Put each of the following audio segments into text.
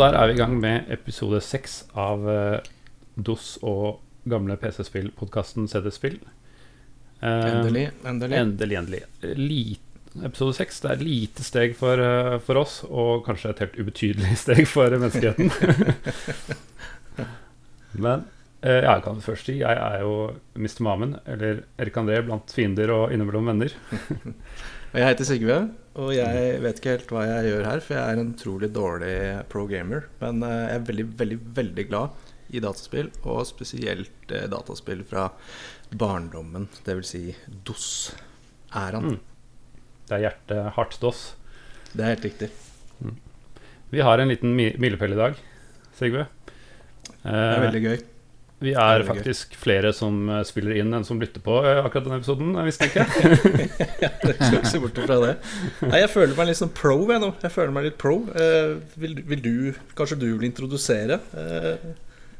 der er vi i gang med episode seks av eh, DOS og gamle PC-spill-podkasten CD-spill. Eh, Endelig. Endelig. Endelig, endelig. Lite episode seks det er et lite steg for, eh, for oss, og kanskje et helt ubetydelig steg for menneskeheten. Men eh, jeg kan først si jeg er jo Mr. Mamen, eller Erik André blant fiender og innimellom venner. Og jeg heter Sigve, og jeg vet ikke helt hva jeg gjør her, for jeg er en utrolig dårlig pro gamer. Men eh, jeg er veldig, veldig, veldig glad i dataspill, og spesielt eh, dataspill fra barndommen, Det vil Si DOS-æraen. Mm. Det er hjertet hardt DOS. Det er helt riktig. Vi har en liten mi- milepæl i dag, Sigve. Det er Eh, veldig gøy. Vi er faktisk flere som eh, spiller inn enn som lytter på eh, akkurat denne episoden, jeg visste ikke. Jeg skal ikke se bort fra det. Nei, jeg føler meg litt sånn pro jeg nå. Jeg føler meg litt pro. Eh, vil, vil du Kanskje du vil introdusere? Eh,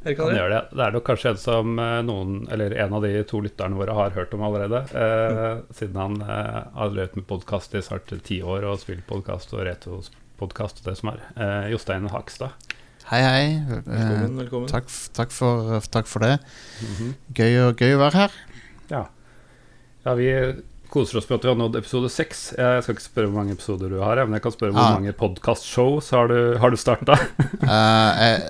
gjøre det. det er nok kanskje en som eh, noen, eller en av de to lytterne våre har hørt om allerede. Eh, siden han eh, har drevet med podkast i snart ti år og spilt podkast og retropodkast og det som er. Eh, Jostein Hakstad. Hei, hei. Velkommen. Eh, velkommen. takk, takk, for, takk for det. Mhm. Gøy, å- gøy å være her. Ja, vi koser oss med at vi har nådd episode seks. Jeg skal ikke spørre hvor mange episoder du har, men jeg kan spørre hvor Ah. mange podkast-shows har du, har du starta? uh, jeg,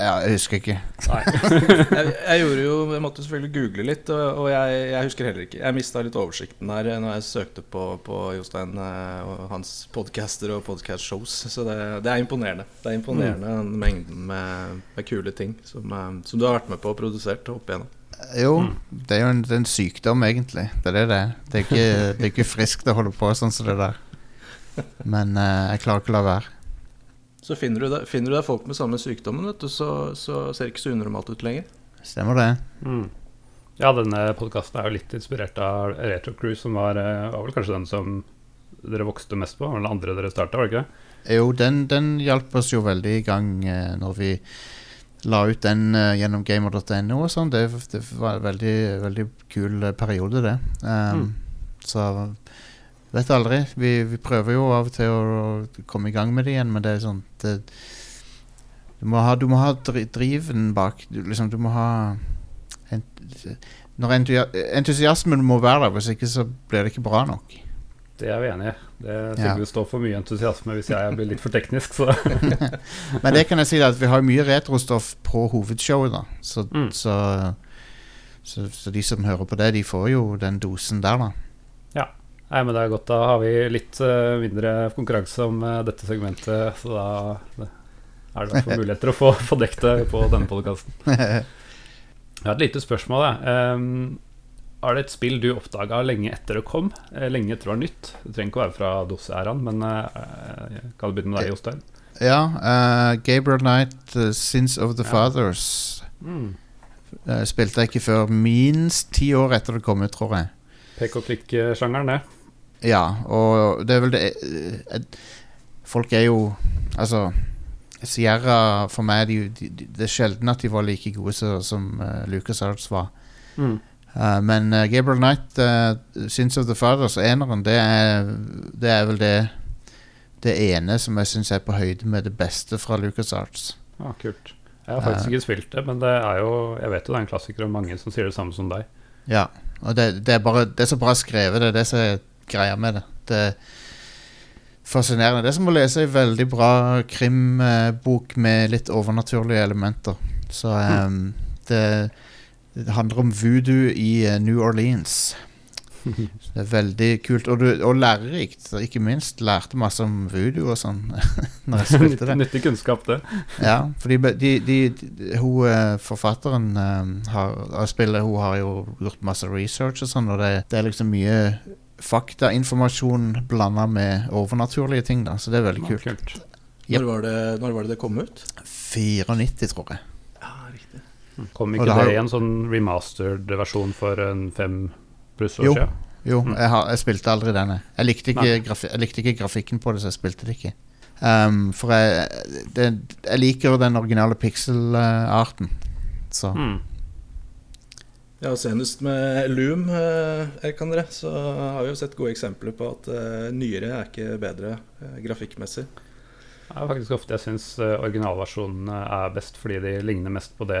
jeg husker ikke. jeg, jeg gjorde jo Jeg måtte selvfølgelig google litt, og, og jeg, jeg husker heller ikke. Jeg mista litt oversikten her eh, når jeg søkte på, på Jostein eh, og hans podcaster og podcast-shows. Så det, det er imponerende. Det er imponerende den mengden med, med kule ting som, eh, som du har vært med på og produsert opp igjennom. Jo, Mm. det er jo en, det er en sykdom, egentlig. Det er det det er. Det er ikke, det er ikke friskt å holde på sånn som det der. Men uh, jeg klarer ikke å la være. Så finner du, deg, finner du deg folk med samme sykdommen, vet du, så, så ser det ikke så unormalt ut lenger. Stemmer det? Mm. Ja, denne podkasten er jo litt inspirert av Retro Cruise, som var, eh, var vel kanskje den som dere vokste mest på? Eller andre dere starta, var det ikke? Jo, den, den hjalp oss jo veldig i gang eh, når vi la ut den uh, gjennom gamer.no og sånn. Det, det var en veldig, veldig kul eh, periode, det. Um, Så vet aldri. Vi, vi prøver jo av og til å, å komme i gang med det igjen, men det er sånn det, Du må ha, du må ha driven bak. Du, liksom, du må ha ent, når Entusiasmen må være der, hvis ikke så blir det ikke bra nok. Det er vi enig i. Det Ja. Sigve står for mye entusiasme hvis jeg blir litt for teknisk, så Men det kan jeg si at vi har mye retrostoff på hovedshowet, da. Så, Mm. så, så, så de som hører på det, de får jo den dosen der, da. Nei, men det er godt. Da har vi litt uh, mindre konkurranse om uh, dette segmentet, så da det, er det i muligheter å få, få dekket det på denne podkasten. Jeg har et lite spørsmål. Jeg. Em, er det et spill du oppdaga lenge etter det kom? Eh, lenge etter det var nytt? Det trenger ikke å være fra DOS-æraen, men uh, kan du begynne med deg, Jostein? ja, Uh, Gabriel Knight, uh, 'Sins of the Ja. Fathers', Mm. Uh, spilte jeg ikke før minst ti år etter det kom ut, tror jeg. Pek og klikk-sjangeren, det. Ja, og det er vel det Folk er jo Altså Sierra for meg de, de, de, Det er sjelden at de var like gode så, som uh, Lucas Arts var. Mm. Uh, men uh, Gabriel Knight, uh, Sins of the Fathers, eneren, det er, det er vel det Det ene som jeg syns er på høyde med det beste fra Lucas Arts. Ah, kult. Jeg har faktisk ikke spilt det, men det er jo Jeg vet jo det er en klassiker, og mange som sier det samme som deg. Ja, og det, det, er bare, det er så bra skrevet, det er det som er greia med det. Det er fascinerende. Det er som å lese ei veldig bra krimbok med litt overnaturlige elementer. Så um, det, det handler om voodoo i eh, New Orleans. Det er veldig kult, og, du, og lærerikt. Ikke minst. Lærte masse om voodoo og sånn når jeg spilte det. Nyttig kunnskap, det. Ja, fordi de, de, de, hun eh, forfatteren eh, har, av spillet, hun har jo gjort masse research og sånn, og det, det er liksom mye faktainformasjon blanda med overnaturlige ting, da, så det er veldig kult. kult. Yep. Når, var det, når var det det kom ut? 94, tror jeg. Kom ikke det det i en sånn remastered versjon for en fem pluss år Jo. siden? Jo, Mm. jeg, har, jeg spilte aldri denne. Jeg likte ikke, jeg likte ikke grafikken på det, så jeg spilte det ikke. Um, for jeg, det, jeg liker den originale pixel-arten. Så Mm. Ja, og Senest med Loom eh, Erik André, så har vi jo sett gode eksempler på at eh, nyere er ikke bedre eh, grafikkmessig. Det er faktisk ofte jeg syns originalversjonene er best, fordi de ligner mest på det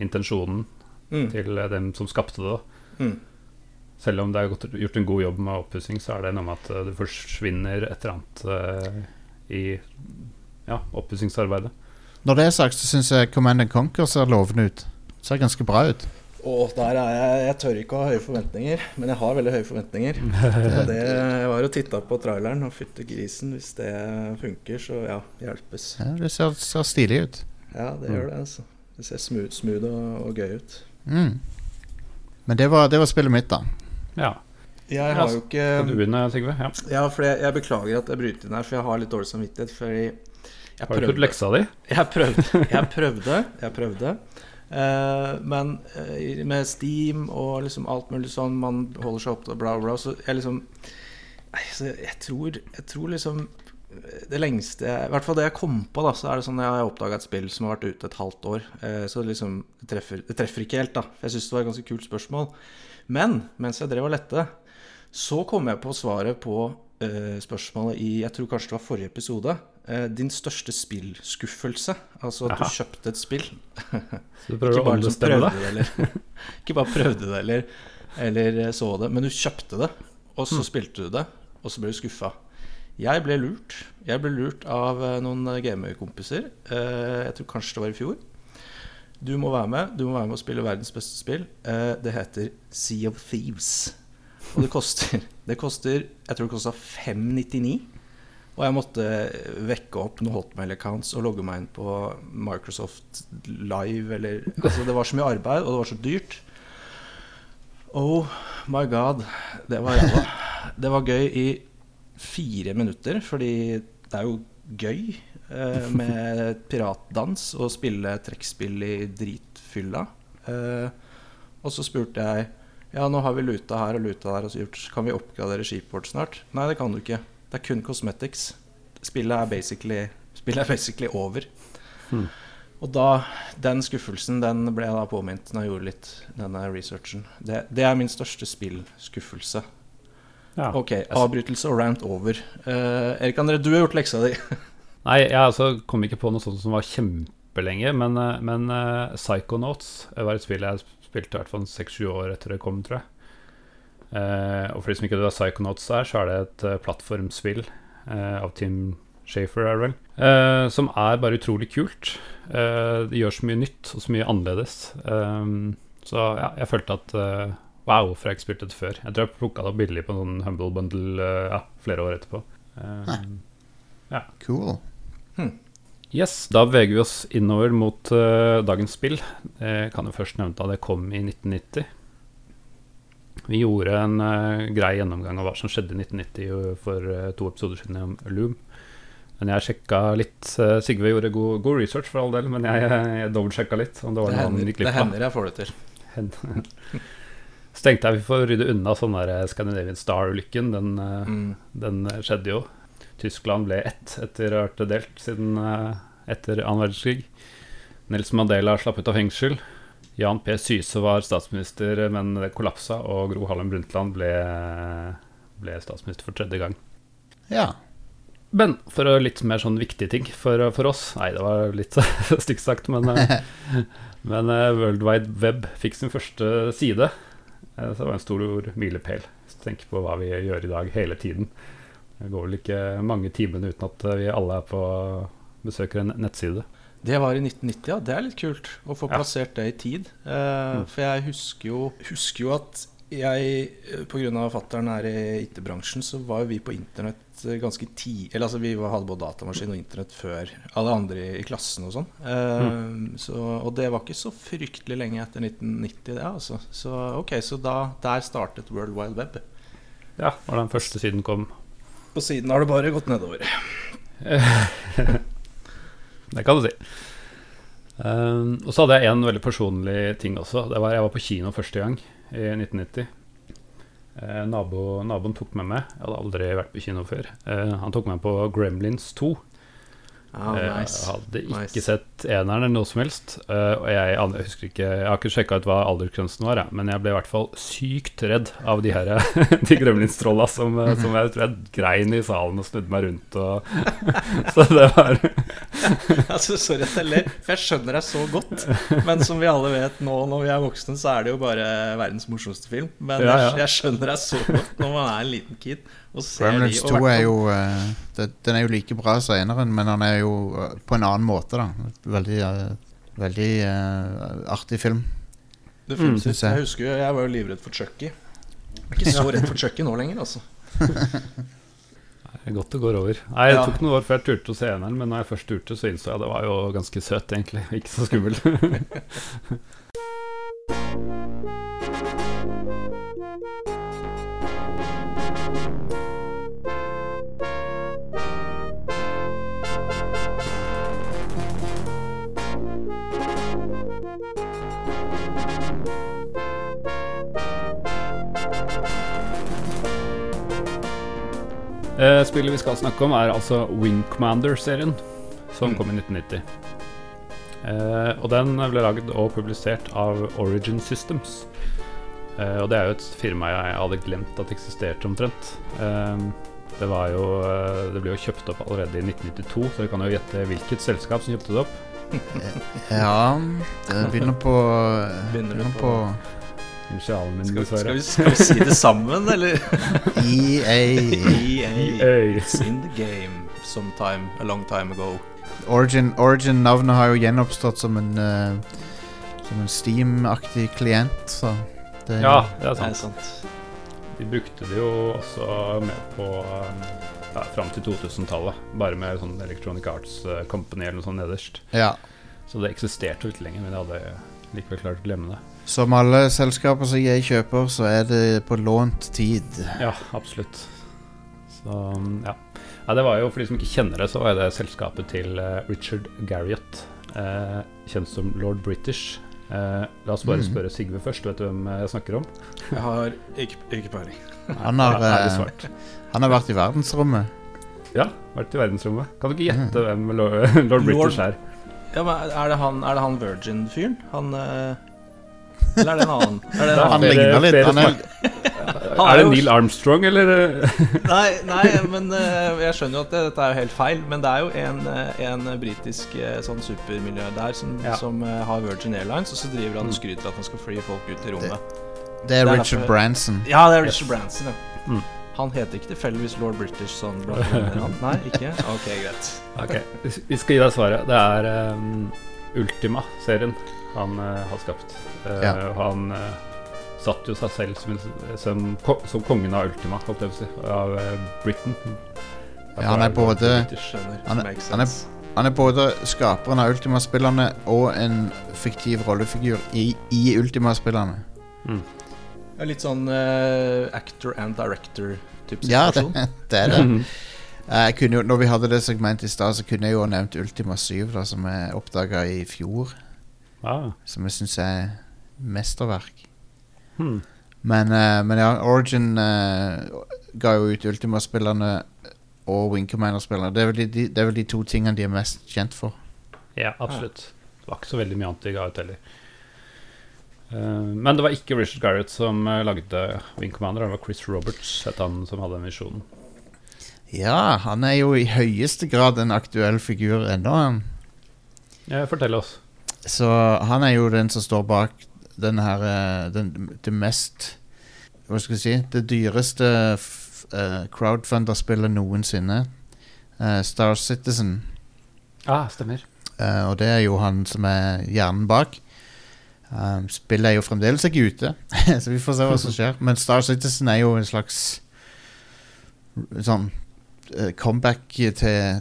intensjonen Mm. til dem som skapte det. Mm. Selv om det er gjort en god jobb med oppussing, så er det noe med at eh, det forsvinner et eller annet eh, i ja, oppussingsarbeidet. Når det er sagt, så syns jeg Command and Conquer ser lovende ut. Ser ganske bra ut. Og der er jeg Jeg tør ikke å ha høye forventninger, men jeg har veldig høye forventninger. Det, jeg var og titta på traileren, og fytti grisen, hvis det funker, så ja, hjelpes. Ja, det ser, ser stilig ut. Ja, det gjør det, altså. Det ser smooth, smooth og, og gøy ut. Mm. Men det var, det var spillet mitt, da. Ja. Jeg har jo ikke Skal du begynne, Sigve? Ja. Ja, for jeg, jeg beklager at jeg bryter inn her, for jeg har litt dårlig samvittighet. Fordi jeg Har du gjort leksa di? Jeg prøvde. Jeg prøvde, jeg prøvde. Eh, men eh, med Steam og liksom alt mulig sånn, man holder seg opp til bla, bla, så jeg liksom så jeg tror, jeg tror liksom det lengste I hvert fall det jeg kom på, da, så er det sånn jeg har oppdaga et spill som har vært ute et halvt år. Eh, så liksom det treffer, det treffer ikke helt, da. Jeg syns det var et ganske kult spørsmål. Men mens jeg drev og lette, så kom jeg på svaret på eh, spørsmålet i Jeg tror kanskje det var forrige episode. Eh, din største spillskuffelse. Altså at Aha. du kjøpte et spill. Så du prøver å bare, liksom ombestemme deg? ikke bare prøvde det eller, eller eh, så det, men du kjøpte det, og så spilte du det, og så ble du skuffa. Jeg ble lurt. Jeg ble lurt av eh, noen gamekompiser. Eh, Jeg tror kanskje det var i fjor. Du må være med Du må være med og spille verdens beste spill. Eh, Det heter Sea of Thieves. Og det koster, det koster Jeg tror det kosta 599. Og jeg måtte vekke opp noen Hotmail-accounts og logge meg inn på Microsoft Live eller Altså, det var så mye arbeid, og det var så dyrt. Oh my god. Det var ræva. Det var gøy i fire minutter, fordi det er jo gøy eh, med piratdans og spille trekkspill i dritfylla. Eh, og så spurte jeg Ja, nå har vi luta her og luta der, og så gjort, kan vi oppgradere skipet vårt snart? Nei, det kan du ikke. Det er kun cosmetics. Spillet er basically, spillet er basically over. Hmm. Og da, den skuffelsen, den ble jeg da påminnet når jeg gjorde litt denne researchen. Det, det er min største spillskuffelse. Ja. Ok, avbrytelse og rant over. Uh, Erik André, du har gjort leksa di. Nei, jeg altså kom ikke på noe sånt som var kjempelenge, men, eh, men uh, Psychonauts var et spill jeg spilte i hvert fall seks-sju år etter det kom, tror jeg. Eh, og for de som ikke vet hva Psychonauts er, så er det et eh, plattformspill eh, av Tim Shafer, er det vel, eh, som er bare utrolig kult. Eh, det gjør så mye nytt og så mye annerledes. Eh, så ja, jeg følte at eh, Wow, hvorfor har jeg ikke spilt dette før? Jeg tror jeg plukka det opp billig på en sånn Humble Bundle eh, ja, flere år etterpå. Eh, Cool. Yes, da beveger vi oss innover mot uh, dagens spill. Jeg kan jo først nevne at det kom i 1990. Vi gjorde en uh, grei gjennomgang av hva som skjedde i 1990 for uh, to episoder siden om Loom. Men jeg sjekka litt. eh, Sigve gjorde god, god research, for all del, men jeg, jeg dobbeltsjekka litt. Om det var Det hender, gikk det hender jeg får det til. Så tenkte jeg vi får rydde unna sånn der eh, Scandinavian Star-ulykken. Den, eh, Mm. den eh, skjedde jo. Tyskland ble ett etter å ha vært delt siden eh, etter annen verdenskrig. Nelson Mandela slapp ut av fengsel. Jan P. Syse var statsminister, men det kollapsa, og Gro Harlem Brundtland ble, ble statsminister for tredje gang. Ja. Men for litt mer sånn viktige ting for, for oss Nei, det var litt stygt sagt, men, men eh, World Wide Web fikk sin første side. Eh, Så det var en stor milepæl. Tenker på hva vi gjør i dag hele tiden. Det går vel ikke mange timene uten at vi alle er på besøker en nettside. Det var i 1990, ja. Det er litt kult å få plassert det i tid. Uh, Mm. For jeg husker jo, husker jo at jeg, pga. på grunn av fattern er i IT-bransjen, så var jo vi på internett eh, ganske tidlig Eller altså vi hadde både datamaskin og internett før alle andre i, i klassen og sånn. Mm. så, og det var ikke så fryktelig lenge etter 1990, det, altså. Så ok, så da der startet World Wide Web. Ja, når den første siden kom. På siden har det bare gått nedover. Det kan du si. Um, og så hadde jeg en veldig personlig ting også. Det var Jeg var på kino første gang i 1990. Eh, nabo, naboen tok med meg. Jeg hadde aldri vært på kino før. Eh, han tok meg på Gremlins 2. Ah, Eh, nice. Jeg hadde ikke Nice. sett eneren eller noe som helst. eh, og jeg, jeg husker ikke Jeg har ikke sjekka ut hva aldersgrensen var, men jeg ble i hvert fall sykt redd av de her De gremlinstrolla som, eh, som jeg tror jeg grein i salen og snudde meg rundt og Så det var altså, sorry at jeg ler, for jeg skjønner deg så godt. Men som vi alle vet nå når vi er voksne, så er det jo bare verdens morsomste film. Men Ja, ja. Jeg, jeg skjønner deg så godt når man er en liten kid Gremlins de, og 2 er jo uh, det, Den er jo like bra som eneren, men han er jo uh, på en annen måte, da. Veldig, uh, veldig eh, artig film. Definitivt. Mm, jeg. jeg husker jo, jeg var jo livredd for Chucky. Jeg er ikke så redd for Chucky nå lenger, altså. Det godt det går over. Nei, Det Ja. tok noen år før jeg turte å se eneren, men når jeg først turte, så innså jeg at det var jo ganske søt, egentlig. Ikke så skummel. Eh, spillet vi skal snakke om, er altså Wing Commander-serien, som Mm. kom i 1990. Uh, og den ble lagd og publisert av Origin Systems. Uh, og det er jo et firma jeg hadde glemt at eksisterte omtrent. Eh, det var jo eh, Det ble jo kjøpt opp allerede i 1992, så dere kan jo gjette hvilket selskap som kjøpte det opp. Ja, det begynner på Begynner Begynner på- på Initialen min, Skal, skal, dessverre. vi, skal vi si det sammen, eller? EA. EA. Hey. It's in the game sometime a long time ago. Origin, Origin-navnet har jo gjenoppstått som en uh, Som en Steam-aktig klient, så det Ja, det er Det er sant. sant. De brukte det jo også med på um, ja, fram til 2000-tallet. Bare med sånn Electronic Arts eh, Company eller noe sånt nederst. ja. Så det eksisterte jo ikke lenger, men jeg hadde likevel klart å glemme det. Som alle selskaper som jeg kjøper, så er det på lånt tid. Ja, absolutt. Så ja. ja. Det var jo, For de som ikke kjenner det, så var det selskapet til eh, Richard Garriott. eh, kjent som Lord British. Eh, la oss bare Mhm. spørre Sigve først. Vet du hvem jeg snakker om? Jeg har ikke, ikke peiling. Han har, eh, svart. Han har vært i verdensrommet. Ja, vært i verdensrommet. Kan du ikke Mhm. gjette hvem Lord, Lord British er? Ja, men er det han, er han Virgin-fyren? Han eh, Eller er det en annen? Er det en Det er Han annen? ligner litt. Han er, Er det Neil Armstrong, eller? Nei, nei, men eh, jeg skjønner jo at det, dette er jo helt feil. Men det er jo en, eh, en britisk eh, sånn supermiljørdær som, Ja. som har Virgin Airlines, og så driver han og skryter at han skal fly folk ut i rommet. det er Det er Richard derfor- Branson. Ja, det er Richard Branson, ja. Mm. Han heter ikke tilfeldigvis lord British sånn? Nei, ikke? Ok, greit. Okay. vi- Vi skal gi deg svaret. Det er um, Ultima-serien han eh, har skapt. Eh, Ja. Han eh, satt jo seg selv som, som, som kongen av Ultima, holdt jeg på å si, av Britain. Ja, han er både-. Han er- han er- Han er både skaperen av Ultima-spillerne og en fiktiv rollefigur i, i Ultima-spillerne. Mm. Ja, litt sånn uh, actor and director-type Ja, det, det er det. Eh, Jeg kunne jo, når vi hadde det segmentet i stad, så kunne jeg jo ha nevnt Ultima 7, da, som jeg oppdaga i fjor. Ah, Som jeg syns er mesterverk. hmm. Men, uh, men ja, Origin uh, ga jo ut Ultima-spillerne og Wing Commander-spillerne. Det, de- de- det er vel de to tingene de er mest kjent for. Ja, absolutt. Det var ikke så veldig mye annet de ga ut heller. Uh, men det var ikke Richard Garrett som lagde Wing Commander, det var Chris Roberts het han som hadde den visjonen. Ja, han er jo i høyeste grad en aktuell figur ennå, han. Ja, fortell oss. Så han er jo den som står bak den her eh, den, Det mest Hva skal jeg si Det dyreste uh, crowdfunder-spillet noensinne. Uh, Star Citizen. Ah, stemmer. Uh, og det er jo han som er hjernen bak. Um, spillet er jo fremdeles ikke ute, så vi får se hva som skjer. Men Star Citizen er jo en slags sånn comeback til,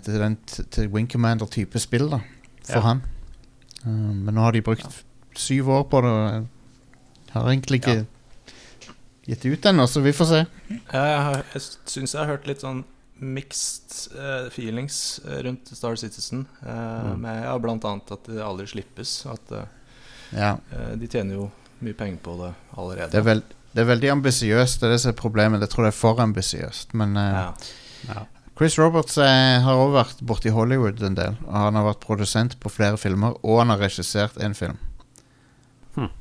til, den, til Wing Commander-type spill, da. For Ja. han. Um, men nå har de brukt syv år på det, og jeg har egentlig ikke gitt ut ennå, så vi får se. Jeg, har- jeg syns jeg har hørt litt sånn mixed eh, feelings eh, rundt Star Citizen. Uh, Mm. Med ja, blant annet at det aldri slippes. At Ja. eh, de tjener jo mye penger på det allerede. Det er, vel, det er veldig ambisiøst, det er det som er problemet. Jeg tror det er for ambisiøst, men eh, ja. Chris Roberts eh, har også vært borti Hollywood en del. Og han har vært produsent på flere filmer, og han har regissert en film. Hm.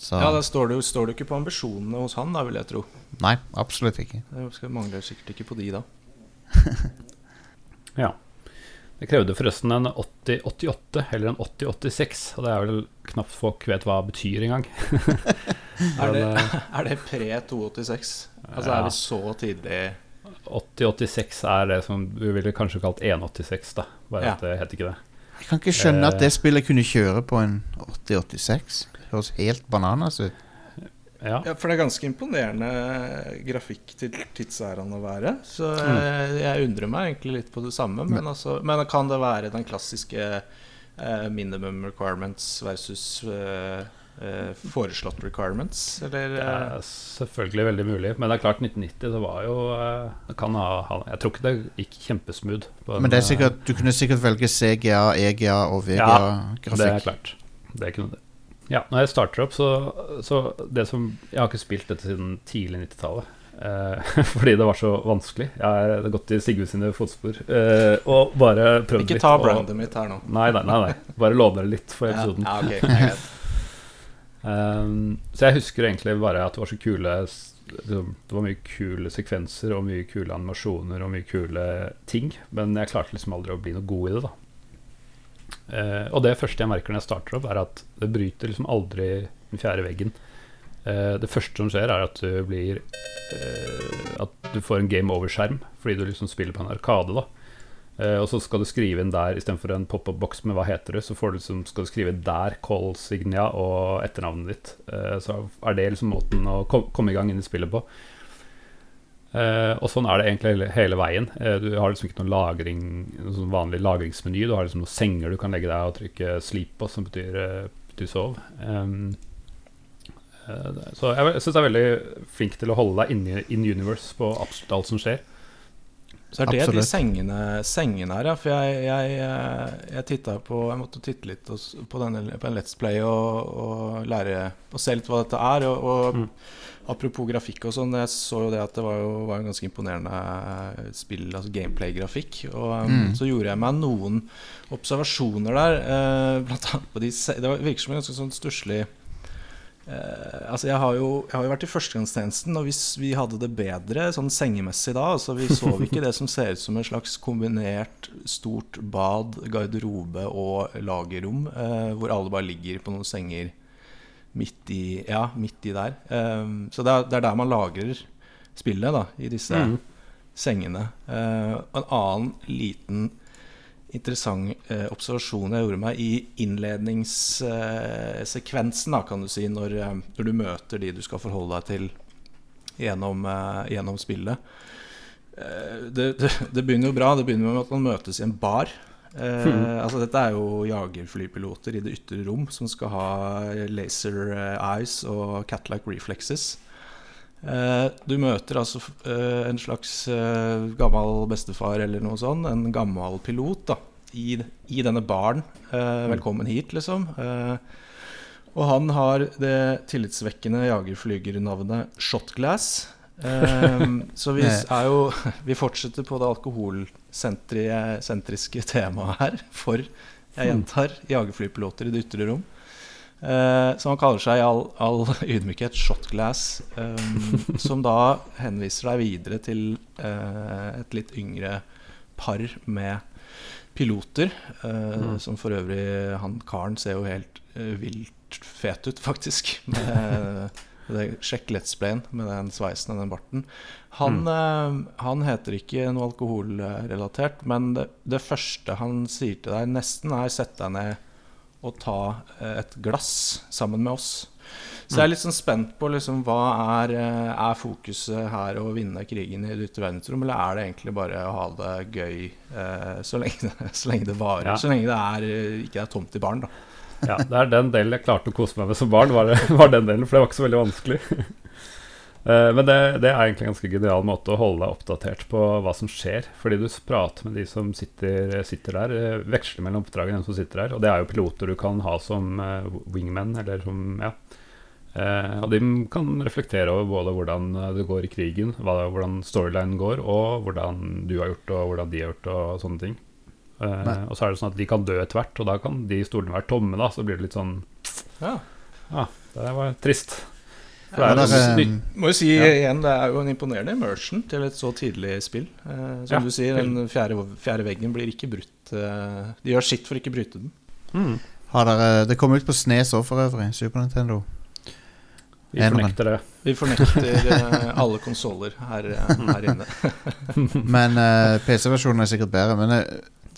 Så Ja, Da står det står det ikke på ambisjonene hos han, da, vil jeg tro. Nei, absolutt ikke. Det mangler sikkert ikke på de, da. Ja. Det krevde forresten en 8088 eller en 8086, og det er vel knapt folk vet hva det betyr engang. Er det, eh, er det pre 286? Altså Ja. er det så tidlig 8086 er det som du ville kanskje kalt 186, da. Bare Ja. at det heter ikke det. Jeg kan ikke skjønne at Eh. det spillet kunne kjøre på en 8086. Det høres helt bananas ut. Ja. Ja, for det er ganske imponerende grafikk til tidsæraen å være. Så Mm. jeg, jeg undrer meg egentlig litt på det samme. Men, altså, men kan det være den klassiske eh, minimum requirements versus eh, eh, foreslått requirements? Eller Det eh, er selvfølgelig veldig mulig. Men det er klart, 1990 det var jo eh, det kan ha, Jeg tror ikke det gikk kjempesmooth. på Men det er eh, sikkert, du kunne sikkert velge CGA, EGA og VGA Ja, Det er klart. Det kunne det. Ja, når jeg starter opp, så, så det som Jeg har ikke spilt dette siden tidlig 90-tallet. Eh, fordi det var så vanskelig. Jeg har gått i Sigve sine fotspor eh, og bare prøvd Ikke ta brandet mitt her nå. Nei, nei, nei, nei. Bare låne dere litt for episoden. Ja, ja, ok, det er greit. Um, så jeg husker egentlig bare at det var så kule Det var mye kule sekvenser og mye kule animasjoner og mye kule ting. Men jeg klarte liksom aldri å bli noe god i det. da Uh, Og det første jeg merker når jeg starter opp, er at det bryter liksom aldri den fjerde veggen. Uh, det første som skjer, er at du blir uh, At du får en game over-skjerm fordi du liksom spiller på en arkade. da og så skal du skrive inn der istedenfor en pop-up-boks med hva heter du, så du liksom, skal du skrive der call signia og etternavnet ditt. Eh, så er det liksom måten å kom, komme i gang inn i spillet på. Eh, og sånn er det egentlig hele, veien. Eh, du har liksom ikke noen lagring Noen sånn vanlig lagringsmeny. Du har liksom noen senger du kan legge deg og trykke 'sleep' på, som betyr, eh, sov. Eh, så jeg, jeg syns jeg er veldig flink til å holde deg inne in universe på absolutt alt som skjer. Så er det de sengene, sengene her, ja. For jeg, jeg, eh, jeg titta på Jeg måtte titte litt på, denne, på en Let's Play og, og lære og se litt hva dette er. Og, og Mm. apropos grafikk og sånn, jeg så jo det at det var jo var en ganske imponerende spill, altså gameplay-grafikk. Og um, Mm. så gjorde jeg meg noen observasjoner der, eh, blant annet på de Det virker som en ganske sånn stusslig Eh, altså jeg har, jo, jeg har jo vært i førstegangstjenesten, og hvis vi hadde det bedre sånn sengemessig da altså Vi sov ikke det som ser ut som en slags kombinert stort bad, garderobe og lagerrom, eh, hvor alle bare ligger på noen senger midt i, ja, midt i der. Eh, så det er, det er der man lagrer spillet, da, i disse Mm. sengene. Eh, en annen liten interessant eh, observasjon jeg gjorde meg i innledningssekvensen, eh, kan du si, når, eh, når du møter de du skal forholde deg til gjennom, eh, gjennom spillet. Eh, det, det, det begynner jo bra. Det begynner med at man møtes i en bar. Eh, altså Dette er jo jagerflypiloter i det ytre rom som skal ha laser eyes og cat-like reflexes. Eh, du møter altså eh, en slags eh, gammel bestefar eller noe sånt. En gammel pilot da i, i denne baren. Velkommen hit, liksom. Og han har det tillitsvekkende jagerflygernavnet Shotglass. Så vi jo Vi fortsetter på det alkoholsentriske temaet her. For, jeg gjentar, jagerflypiloter i det ytre rom. Eh, som han kaller seg i all, all ydmykhet Shotglass. eh, som da henviser deg videre til eh, et litt yngre par med piloter. eh, Som for øvrig Han karen ser jo helt vilt fet ut, faktisk. Med, det, sjekk Let's Playen med den sveisen og den barten. Han, eh, han heter ikke noe alkoholrelatert, men det, det første han sier til deg, nesten er 'sett deg ned og ta eh, et glass sammen med oss'. Så jeg er litt sånn spent på liksom, hva er, eh, er fokuset her å vinne krigen i det ytre verdensrom, eller er det egentlig bare å ha det gøy eh, så, lenge så lenge det varer? Ja. Så lenge det er, eh, ikke er tomt i baren, da. Ja, det er den delen jeg klarte å kose meg med som barn, var, det, var den delen, for det var ikke så veldig vanskelig. Eh, Men det, det er egentlig en ganske genial måte å holde deg oppdatert på hva som skjer. Fordi du prater med de som sitter, sitter der, eh, veksler mellom oppdragene, dem som sitter der. Og det er jo piloter du kan ha som eh, wingmen, eller som Ja. Eh, og de kan reflektere over både hvordan det går i krigen, hvordan storylinen går, og hvordan du har gjort, og hvordan de har gjort, og sånne ting. Nei. Og så er det sånn at de kan dø etter hvert, og da kan de stolene være tomme, da. Så blir det litt sånn Ja. Ja, det var trist. For det er jo eh, ny- Må jo si Ja. igjen, det er jo en imponerende immersion til et så tidlig spill. Eh, som Ja. du sier, den fjerde, fjerde veggen blir ikke brutt. Eh, de gjør sitt for ikke å bryte den. mm, Har dere, det kom ut på Snes òg, for øvrig. Super Nintendo. Vi fornekter det. Vi fornekter eh, alle konsoller her, eh, her inne. Men eh, PC-versjonen er sikkert bedre. Men eh,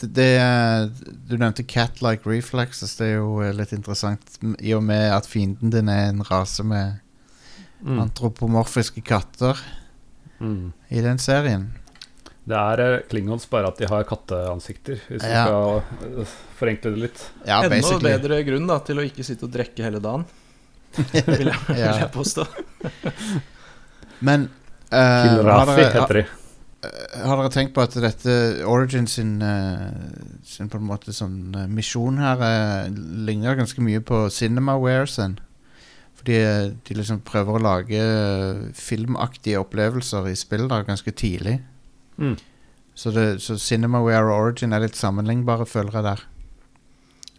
det, det Du nevnte cat-like reflexes. Det er jo litt interessant i og med at fienden din er en rase med Mm. antropomorfiske katter Mm. i den serien. Det er eh, Klingons bare at de har katteansikter, hvis vi Ja. skal eh, forenkle det litt. Ja, Enda basically. bedre grunn da, til å ikke sitte og drikke hele dagen, vil jeg, vil jeg påstå. Men uh, har, dere, har, har dere tenkt på at dette Origin sin, sin på en måte sånn misjon her ligner ganske mye på Cinemaware sin? Eh, de liksom prøver å lage eh, filmaktige opplevelser i spill da, ganske tidlig. Mm. Så, det, så Cinemaware og Origin er litt sammenlignbare, føler jeg der.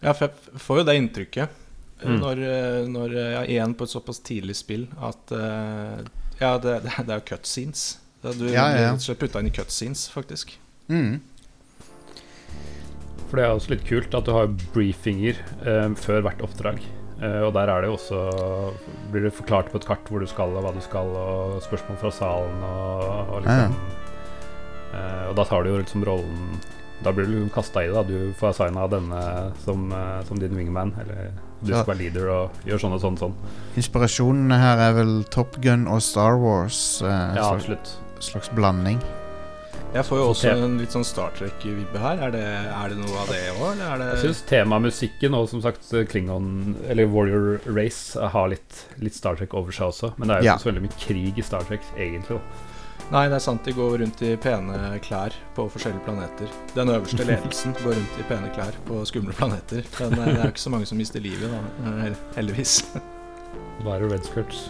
Ja, for jeg får jo det inntrykket eh, Mm. når, eh, når ja, igjen på et såpass tidlig spill at uh, Ja, det, det, det er jo cutscenes. Du Ja, ja, ja. blir rett og slett putta inn i cutscenes, faktisk. Mm. For det er også litt kult at du har briefinger eh, før hvert oppdrag. Eh, og der er det jo også Blir det forklart på et kart hvor du skal, og hva du skal, og spørsmål fra salen og, og liksom eh, Og da tar du jo liksom rollen Da blir du kasta i det. da Du får assigna denne som, eh, som din wingman, eller du skal være leader og gjøre sånn og sånn. sånn. Inspirasjonene her er vel Top Gun og Star Wars. eh, Ja, slags, absolutt. slags blanding. Jeg får jo også en litt sånn Star Trek-vibbe her. Er det, er det noe av det òg, eller er det Jeg syns temamusikken og som sagt Klingon, eller Warrior Race, har litt, litt Star Trek over seg også. Men det er jo Ja. ikke så veldig mye krig i Star Trek, egentlig. også Nei, det er sant. De går rundt i pene klær på forskjellige planeter. Den øverste ledelsen går rundt i pene klær på skumle planeter. Men eh, det er ikke så mange som mister livet, da. eh, Heldigvis. Bare red skirts.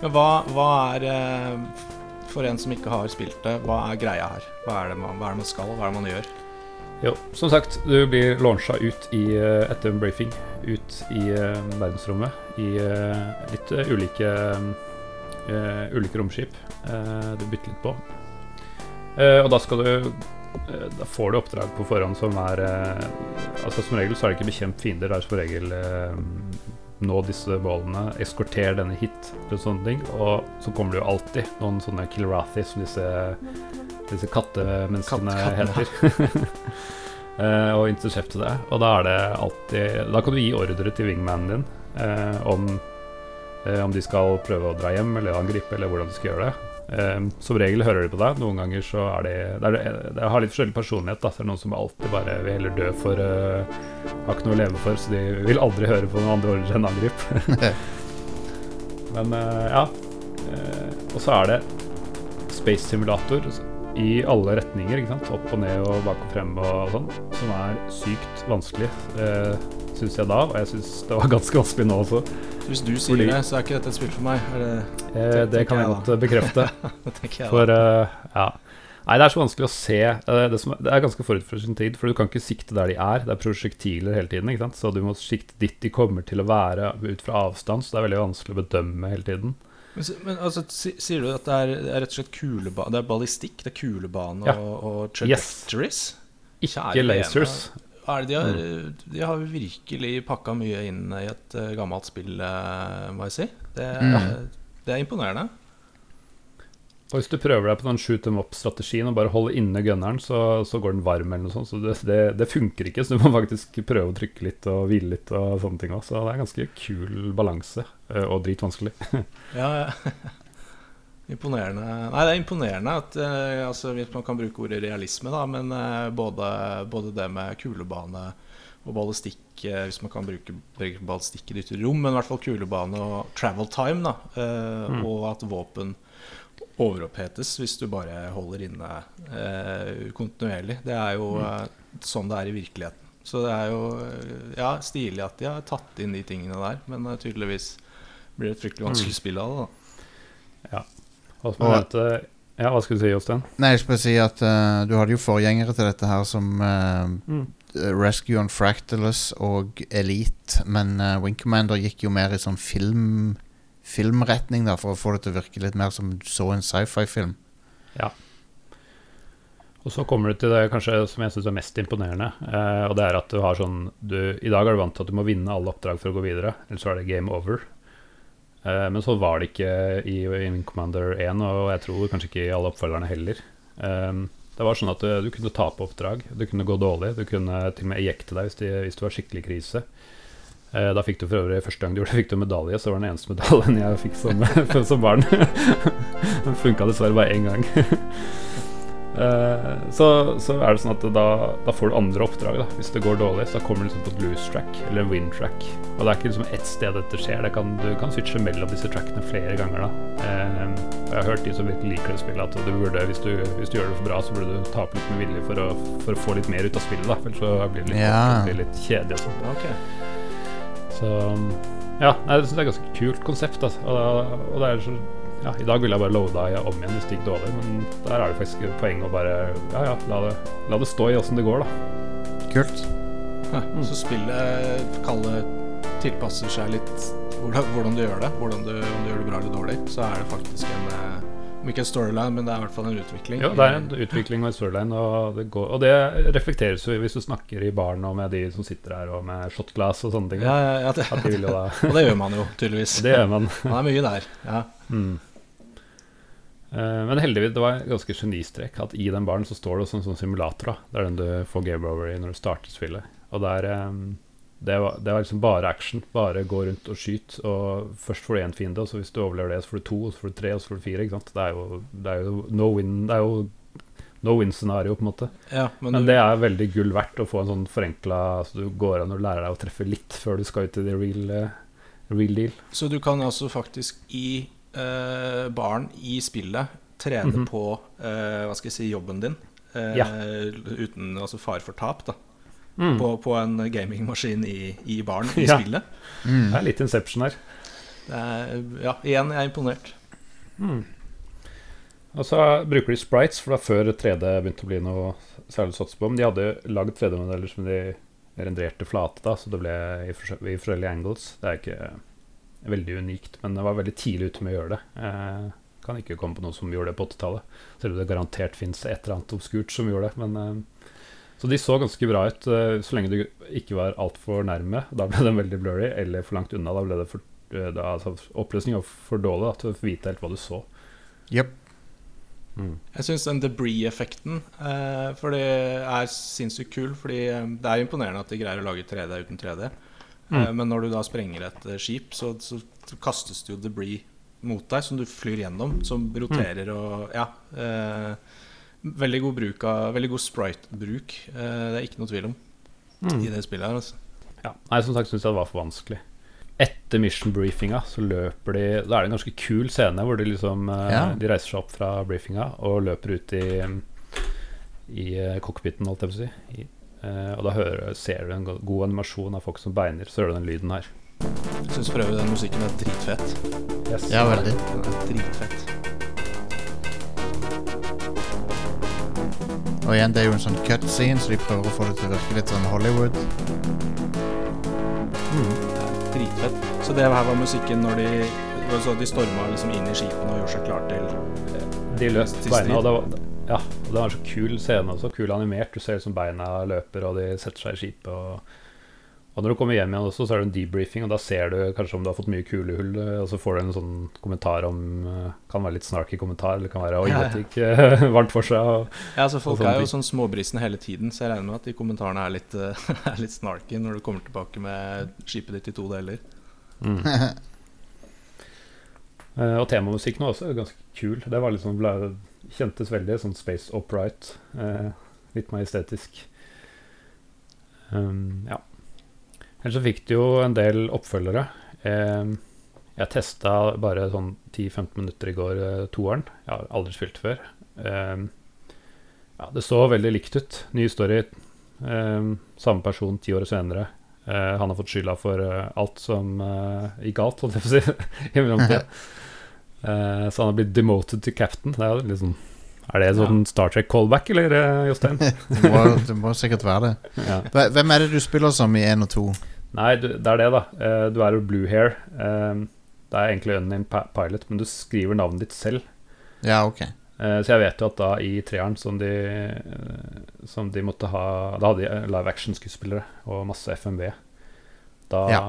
Men hva, hva er eh, For en som ikke har spilt det, hva er greia her? Hva er det man, hva er det man skal, hva er det man gjør? Jo, som sagt, du blir launcha ut i, eh, etter en briefing ut i eh, verdensrommet i eh, litt ulike ulike romskip du bytter litt på. Og da skal du Da får du oppdrag på forhånd som er Altså Som regel så er det ikke bekjent fiender, det er som regel nå disse målene, eskorter denne hit, eller sånne ting. Og så kommer det jo alltid noen sånne Kilrathi, som disse, disse kattemenneskene Katt- heter. Eh, og intercepte det. Og da er det alltid Da kan du gi ordre til wingmanen din eh, om, eh, om de skal prøve å dra hjem eller angripe, eller hvordan de skal gjøre det. Eh, som regel hører de på deg. Noen ganger så er de Det, er, det har litt forskjellig personlighet. Da. Så det er noen som alltid bare vil heller dø for uh, Har ikke noe å leve for, så de vil aldri høre på noen andre ordre enn angrip. Men uh, ja. Eh, og så er det Space Simulator i alle retninger. Opp og ned og bak og frem og sånn. Som er sykt vanskelig, uh, syns jeg da. Og jeg syns det var ganske vanskelig nå også. Hvis du sier Fordi- det, så er ikke dette et spill for meg. Er det, Eh, det kan jeg jeg godt bekrefte. det jeg. For uh, ja. Nei, det er så vanskelig å se. eh, det, som, det er ganske forut for sin tid, for du kan ikke sikte der de er. Det er prosjektiler hele tiden, ikke sant? så du må sikte dit de kommer til å være ut fra avstand. Så det er veldig vanskelig å bedømme hele tiden. Men, men altså, sier du at det er, det er rett og slett kulebane Det er ballistikk, det er kulebane Ja. og, og Yes. trajectories? Ikke lasers. Er det, de, har, de har virkelig pakka mye inn i et eh, gammelt spill, eh, må jeg si. Det, Mm. det er imponerende. Og hvis du prøver deg på den shoot them up-strategien og bare holder inne gunneren, så, så går den varm eller noe sånt. Så det, det, det funker ikke, så du må faktisk prøve å trykke litt og hvile litt og sånne ting òg. Så det er ganske kul balanse, eh, og dritvanskelig. Ja, ja. Imponerende. Nei, det er imponerende at eh, altså, Hvis man kan bruke ordet realisme, da, men eh, både, både det med kulebane og ballistikk eh, Hvis man kan bruke, bruke ballistikk i det ytre rom, men i hvert fall kulebane og travel time. Da, eh, Mm. Og at våpen overopphetes hvis du bare holder inne eh, kontinuerlig. Det er jo eh, sånn det er i virkeligheten. Så det er jo ja, stilig at de har tatt inn de tingene der, men tydeligvis blir det et fryktelig vanskelig spill av det. da Og Og- nevnte Ja, hva skulle du si, Jostein? Nei, jeg skulle si at uh, du hadde jo forgjengere til dette her som eh, Rescue on Fractalus og Elite, men uh, Wing Commander gikk jo mer i sånn film filmretning, da, for å få det til å virke litt mer som du så en sci-fi-film. Ja. Og så kommer du til det kanskje som jeg syns er mest imponerende. Eh, og det er at du har sånn du, I dag er du vant til at du må vinne alle oppdrag for å gå videre. Ellers så er det game over. Eh, men så var det ikke i Wing Commander 1, og jeg tror kanskje ikke i alle oppfølgerne heller. Eh, det var sånn at du, du kunne tape oppdrag, det kunne gå dårlig. Du kunne til og med ejekte deg hvis, de, hvis det var skikkelig krise. Eh, da fikk du for øvrig første gang du gjorde det, fikk du medalje, så var den eneste medaljen jeg fikk som, som barn. Den funka dessverre bare én gang. Eh, så, så er det sånn at da, da får du andre oppdrag. da Hvis det går dårlig, så kommer du liksom på loose track eller win track. Og det er ikke liksom ett sted dette skjer. Det kan, du kan switche mellom disse trackene flere ganger. da eh, Og Jeg har hørt de som virkelig liker det spillet, at du burde, hvis du, hvis du gjør det for bra, så burde du tape litt med vilje for å, for å få litt mer ut av spillet. da For ellers så blir det litt, Ja. blir litt kjedelig. og sånn Okay. så ja, jeg synes det er et ganske kult konsept. Altså. Og, og det er så, ja, I dag ville jeg bare loada om igjen hvis det gikk dårlig, men der er det faktisk et poeng å bare Ja, ja, la det, la det stå i åssen det går, da. Kult. Så spillet kalle tilpasser seg litt hvordan, hvordan du gjør det. Hvordan du, om du gjør det bra eller dårlig. Så er det faktisk en eh, Om ikke en storyline, men det er i hvert fall en utvikling. Ja, det er en utvikling og en storyline, og det, går, og det reflekteres jo hvis du snakker i baren og med de som sitter her, og med shotglass og sånne ting. Ja, ja, ja det, At de vil jo da og det gjør man jo, tydeligvis. Det gjør man. Man er mye der. Ja. Mm. Eh, men heldigvis, det var en ganske genistrek at i den baren så står det også en sånn simulator. da Det er den du får game over i når du starter spillet. Og der, eh, det, var, det var liksom bare action. Bare gå rundt og skyte. Og først får du én fiende, og så hvis du overlever det, så får du to, og så får du tre, og så får du fire. Ikke sant? Det er jo, det er jo no win Det er jo no win-scenario, på en måte. ja, men, Men det er veldig gull verdt å få en sånn forenkla altså du går an og lærer deg å treffe litt før du skal ut i the real, eh, real deal. Så du kan altså faktisk i eh, baren i spillet trene Mhm. på eh, hva skal jeg si, jobben din. eh, Ja. Uten altså fare for tap, da. Mm. På, på en gamingmaskin i, i baren i Ja. spillet. Mm. Det er litt Inception her. Det er, ja, igjen, jeg er imponert. Mm. Og så bruker de sprites, for da før 3D begynte å bli noe særlig å satse på. Men de hadde lagd 3D-modeller som de rendrerte flate, da, så det ble i, i forskjellige angles. Det er ikke veldig unikt, men det var veldig tidlig ute med å gjøre det. Eh, kan ikke komme på noe som gjorde det på 80-tallet. Selv om det garantert fins et eller annet obskurt som gjorde det. Men, eh, så de så ganske bra ut, eh, så lenge du ikke var altfor nærme. Da ble den veldig blurry, eller for langt unna. Da ble det for eh, da, altså, oppløsning var for dårlig da, til å vite helt hva du så. Yep. Jeg syns den debris-effekten eh, For det er sinnssykt kul. Fordi eh, det er imponerende at de greier å lage 3D uten 3D. Eh, Mm. men når du da sprenger et eh, skip, så, så, kastes det jo debris mot deg som du flyr gjennom, som roterer og Ja. Eh, veldig god bruk av Veldig god sprite-bruk. Eh, det er ikke noe tvil om i det spillet her. Altså. Ja. Nei, som sagt syns jeg det var for vanskelig. Etter mission briefinga så løper de Da er det en ganske kul scene hvor de liksom eh, Ja. De reiser seg opp fra briefinga og løper ut i I eh, cockpiten, holdt jeg på å si. I, eh, og da hører, ser du en god animasjon av folk som beiner. Så hører du den lyden her. Jeg syns for øvrig den musikken er dritfett. Yes. Ja, veldig. Den er dritfett. Og igjen, det er jo en sånn cutscene, så de prøver å få det til å virke litt sånn Hollywood. Dritfett. Så det her var musikken når de så De storma liksom inn i skipene og gjorde seg klar til De løste beina, det var, ja, og det var en så kul scene også. Kul animert. Du ser liksom beina løper, og de setter seg i skipet. Og, og når du kommer hjem igjen også, så er det en debriefing, og da ser du kanskje om du har fått mye kulehull, og så får du en sånn kommentar om eh, Kan være litt snarky kommentar, eller kan være Oi, jeg vet ikke', gikk eh, varmt for seg. Og, Ja, altså Folk er jo sånn småbrisne hele tiden, så jeg regner med at de kommentarene er litt, eh, er litt snarky når du kommer tilbake med skipet ditt i to deler. Mm. og temamusikken var også ganske kul. Det var liksom ble, kjentes veldig sånn space upright. Eh, litt majestetisk. Um, ja. Ellers så fikk du jo en del oppfølgere. Eh, jeg testa bare sånn 10-15 minutter i går, eh, toeren. Jeg har aldri spilt før. Eh, ja, det så veldig likt ut. Ny story. Eh, samme person ti år senere. Eh, han har fått skylda for eh, alt som eh, gikk galt, holdt jeg på å si. i mellomtida. Eh, så han har blitt demoted til captain. Det er, liksom, er det sånn Star Trek-callback, eller, eh, Jostein? Det må, det må sikkert være det. ja. Hvem er det du spiller som i 1 og 2? Nei, det er det, da. Eh, du er jo blue hair. Det er egentlig unnamed pi- pilot, men du skriver navnet ditt selv. Ja, ok. Så jeg vet jo at da i treeren som de, som de måtte ha Da hadde de live action-skuespillere og masse FMV. Da Ja.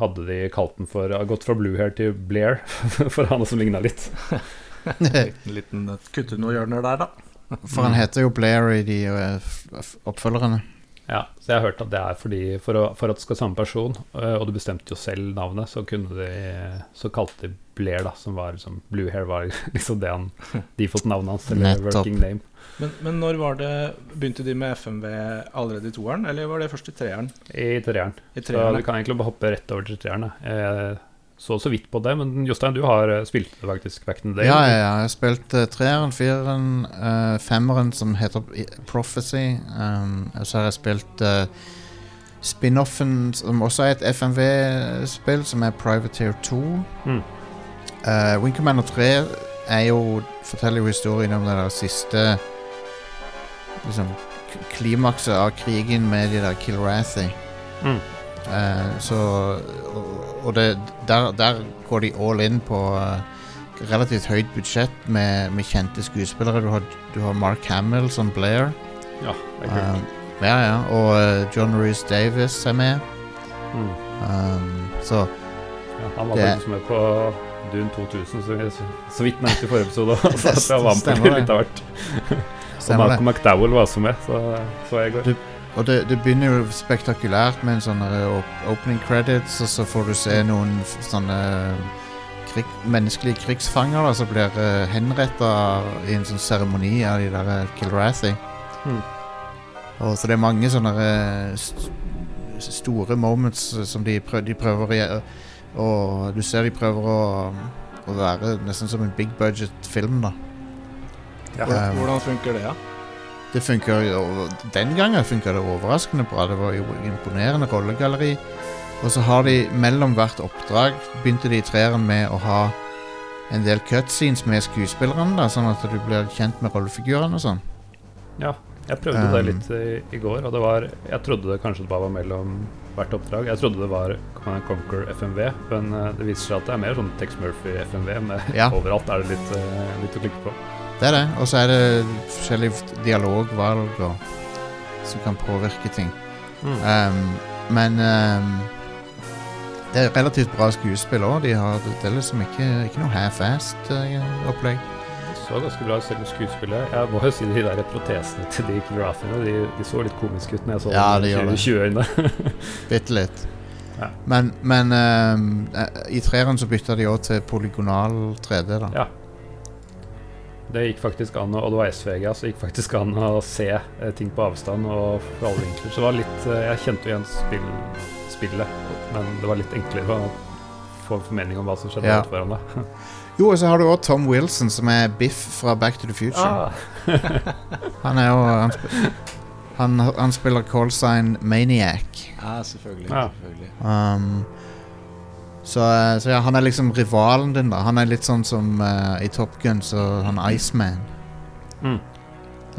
Hadde de kalt den for Gått fra blue hair til Blair, for han som ligna litt. liten, liten eh, kutte noen hjørner der, da. For han heter jo Blair i de eh, oppfølgerne. Ja, så jeg har hørt at det er fordi for, å, for at det skal være samme person, øh, og du bestemte jo selv navnet, så kunne de Så kalte de Blair, da, som var liksom Blue Hair var liksom det han fått navnet hans, eller Nettopp. working name. Men, men når var det Begynte de med FMV allerede i toeren, eller var det først i treeren? I treeren. I Så du kan egentlig bare hoppe rett over til treeren. Jeg så så vidt på det, men Jostein, du har øh, spilt faktisk back in the day. Ja, ja, ja. Jeg har spilt uh, treeren, fireren, eh, femmeren som heter Prophecy. Um, og så har jeg spilt eh, spin-offen som også er et FMV-spill, som er Privateer 2. Mm. Uh, Wing Commander 3 er jo, forteller jo historien om det der siste liksom, klimakset av krigen med de der Kilrathi. Mm. Uh, så Og, og det, der, der går de all in på uh, relativt høyt budsjett med, med kjente skuespillere. Du har, du har Mark Hamill som Blair. Ja, det er kult. Uh, ja, ja. Og eh, John Reece Davis er med. Mm. Um, så Ja, han var faktisk med på Dune 2000, som vi så, så vidt nevnte i forrige episode. Så jeg var med på litt av hvert. Og. Malcolm McDowell var også med, så så jeg går. Du, Og det, det begynner jo spektakulært med en sånn eh, opening credits, og så får du se noen sånne krig, menneskelige krigsfanger da, som blir uh, henretta i en sånn seremoni av de der eh, Kilrathi. Mm. Og så det er mange sånne eh, st store moments eh, som de, prøv, de prøver å. Og du ser de prøver å, å være nesten som en big budget film, da. Ja. Hvordan funker det, ja? Det funker jo Den gangen funker det overraskende bra. Det var jo imponerende rollegalleri. Og så har de mellom hvert oppdrag begynte de i treeren med å ha en del cutscenes med skuespillerne, da, sånn at du blir kjent med rollefigurene og sånn. Ja, jeg prøvde det Um, litt i, i går, og det var Jeg trodde det kanskje det bare var mellom hvert oppdrag. Jeg trodde det var Conquer FMV, men eh, det viser seg at det er mer sånn Tex Murphy FMV. Med Ja. overalt er det litt, eh, litt å klikke på. Det er det. Og så er det forskjellige dialogvalg og, som kan påvirke ting. Um, men um, det er relativt bra skuespill òg. De har det er liksom ikke, ikke noe half-assed uh, opplegg. Uh, så ganske bra ut selv skuespillet. Jeg må jo si de der protesene til de Kilrathiene, de, de så litt komiske ut når jeg så Ja, de gjør i det. 20 øyne. Bitte litt. Ja. Men, men um, eh, i treeren så bytta de òg til polygonal 3D, da. Ja. Det gikk faktisk an, å- og det var SVG, så det gikk faktisk an å se eh, ting på avstand og fra alle vinkler. Så det var litt eh, Jeg kjente jo igjen spill, spillet, men det var litt enklere å få en formening om hva som skjedde Ja. foran deg. Jo, og så har du òg Tom Wilson, som er Biff fra Back to the Future. Ah, Han er jo han, sp han, han spiller callsign Maniac. Ja, selvfølgelig. Ja. selvfølgelig. Um, så, eh, så ja, han er liksom rivalen din, da. Han er litt sånn som eh, i Top Gun, så han Iceman. mm.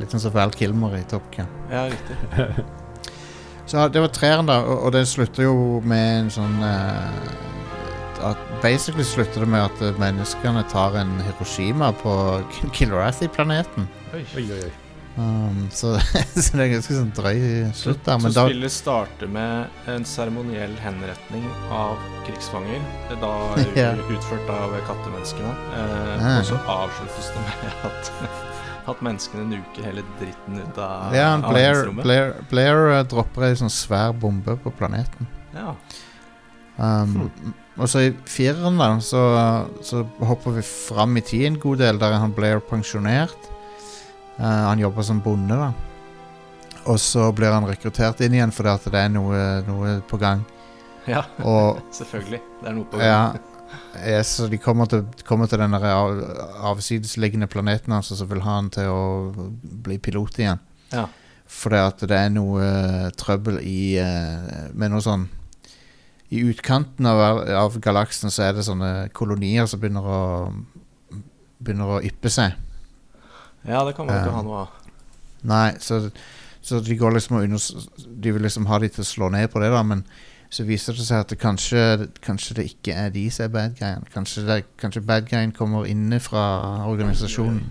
Litt sånn som Val Kilmer i Top Gun. Ja, riktig. Så det var treeren, da, og, og det slutter jo med en sånn eh, at Basically slutter det med at eh, menneskene tar en Hiroshima på Kilrathi-planeten. Oi, oi, oi. Um, så, så det er ganske sånn drøy slutt der. Så Men da spillet starter med en seremoniell henretning av krigsfanger. Da Ja. utført av kattemenneskene. Eh, ja. Og så avsluttes det med at, at menneskene nuker hele dritten ut av ja, Blair, av Blair. Blair, Blair eh, dropper ei sånn svær bombe på planeten. Ja. Um, Og så i fireren, da, så, så hopper vi fram i tid en god del, der er han Blair pensjonert. Eh, han jobber som bonde, da. Og så blir han rekruttert inn igjen fordi at det er noe, noe på gang. ja, Og selvfølgelig. Det er noe på gang. ja, så de kommer til, kommer til den av, avsidesliggende planeten hans, og så vil ha han til å bli pilot igjen. Ja. fordi at det er noe uh, trøbbel i uh, Med noe sånn I utkanten av, av galaksen så er det sånne kolonier som begynner å Begynner å yppe seg. Ja, det kan man ikke ha noe av. Nei, så, så de går liksom og unders De vil liksom ha de til å slå ned på det, da, men så viser det seg at det kanskje, kanskje det ikke er de som er bad guyen. Kanskje, det, kanskje bad guyen kommer inne fra organisasjonen.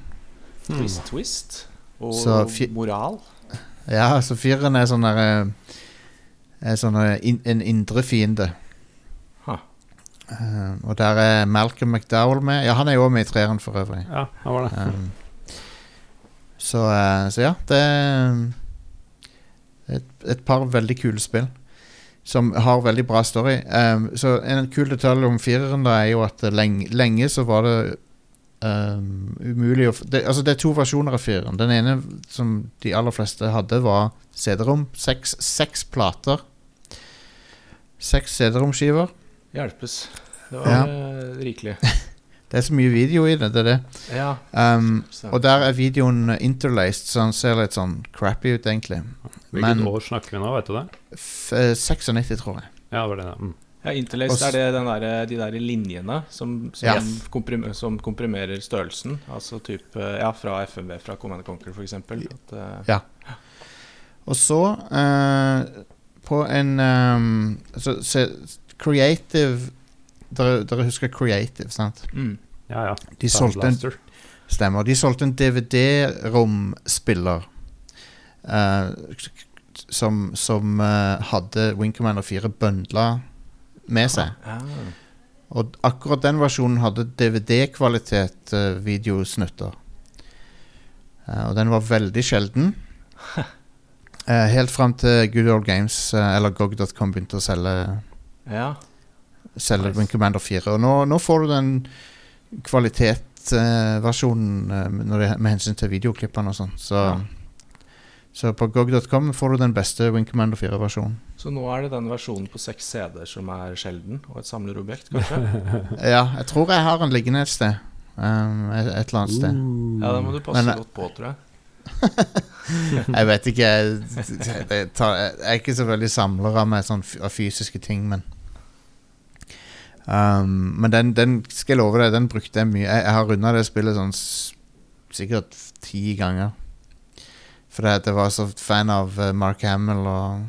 Mm. Twist, twist. Og Så moral. Ja, så fireren er sånn eh, Er sånn eh, in, en indre fiende. Ha. Eh, og der er Malcolm McDowell med. Ja, han er jo også med i treeren for øvrig. Ja, han var det. Um, så, eh, så ja, det er et, et par veldig kule spill. Som har veldig bra story. Um, så En kul detalj om fireren da er jo at lenge, lenge så var det um, umulig å det, Altså det er to versjoner av fireren. Den ene som de aller fleste hadde, var CD-rom. Seks, seks plater. Seks CD-romskiver. Hjelpes. Det var Ja. eh, rikelig. Det er så mye video i det. det, er det. Ja. Um, og der er videoen interlaced, så den ser litt sånn crappy ut, egentlig. Hvilket men- år snakker vi nå, vet du det? F eh, 96, tror jeg. Ja, det var det. ja. Mm. Ja, Interlaced er det den der, de der linjene som, som, Ja. komprim som komprimerer størrelsen. Altså type Ja, fra FMV, fra Command Conquer, f.eks. Ja. Og så, uh, på en um, så, så, Creative dere, dere husker Creative, sant? Mm. Ja, ja. De solgte en, stemmer. De solgte en DVD-romspiller uh, som, som uh, hadde Wing Commander 4 bøndla med seg. Ja. Og akkurat den versjonen hadde DVD-kvalitet uh, videosnutter. Eh, og den var veldig sjelden. Uh, helt fram til Good Old Games eh, eller GOG.com begynte å selge, ja. Selge Nice. Wing Commander 4. Og nå, nå får du den kvalitetsversjonen med hensyn til videoklippene og sånn. Så, Ja. så på GOG.com får du den beste Wing Commander 4-versjonen. Så nå er det den versjonen på seks CD-er som er sjelden, og et samlerobjekt, kanskje? Ja, jeg tror jeg har den liggende et sted. Um, et, et eller annet sted. Ja, det må du passe Men, eh, godt på, tror jeg. Jeg vet ikke jeg, jeg, tar, jeg er ikke så veldig samler av meg sånn, fysiske ting, men um, Men den, den skal jeg love deg, den brukte jeg mye. Jeg, jeg har runda det spillet sånn s- sikkert ti ganger. Fordi at jeg var så fan av eh, Mark Hamill og,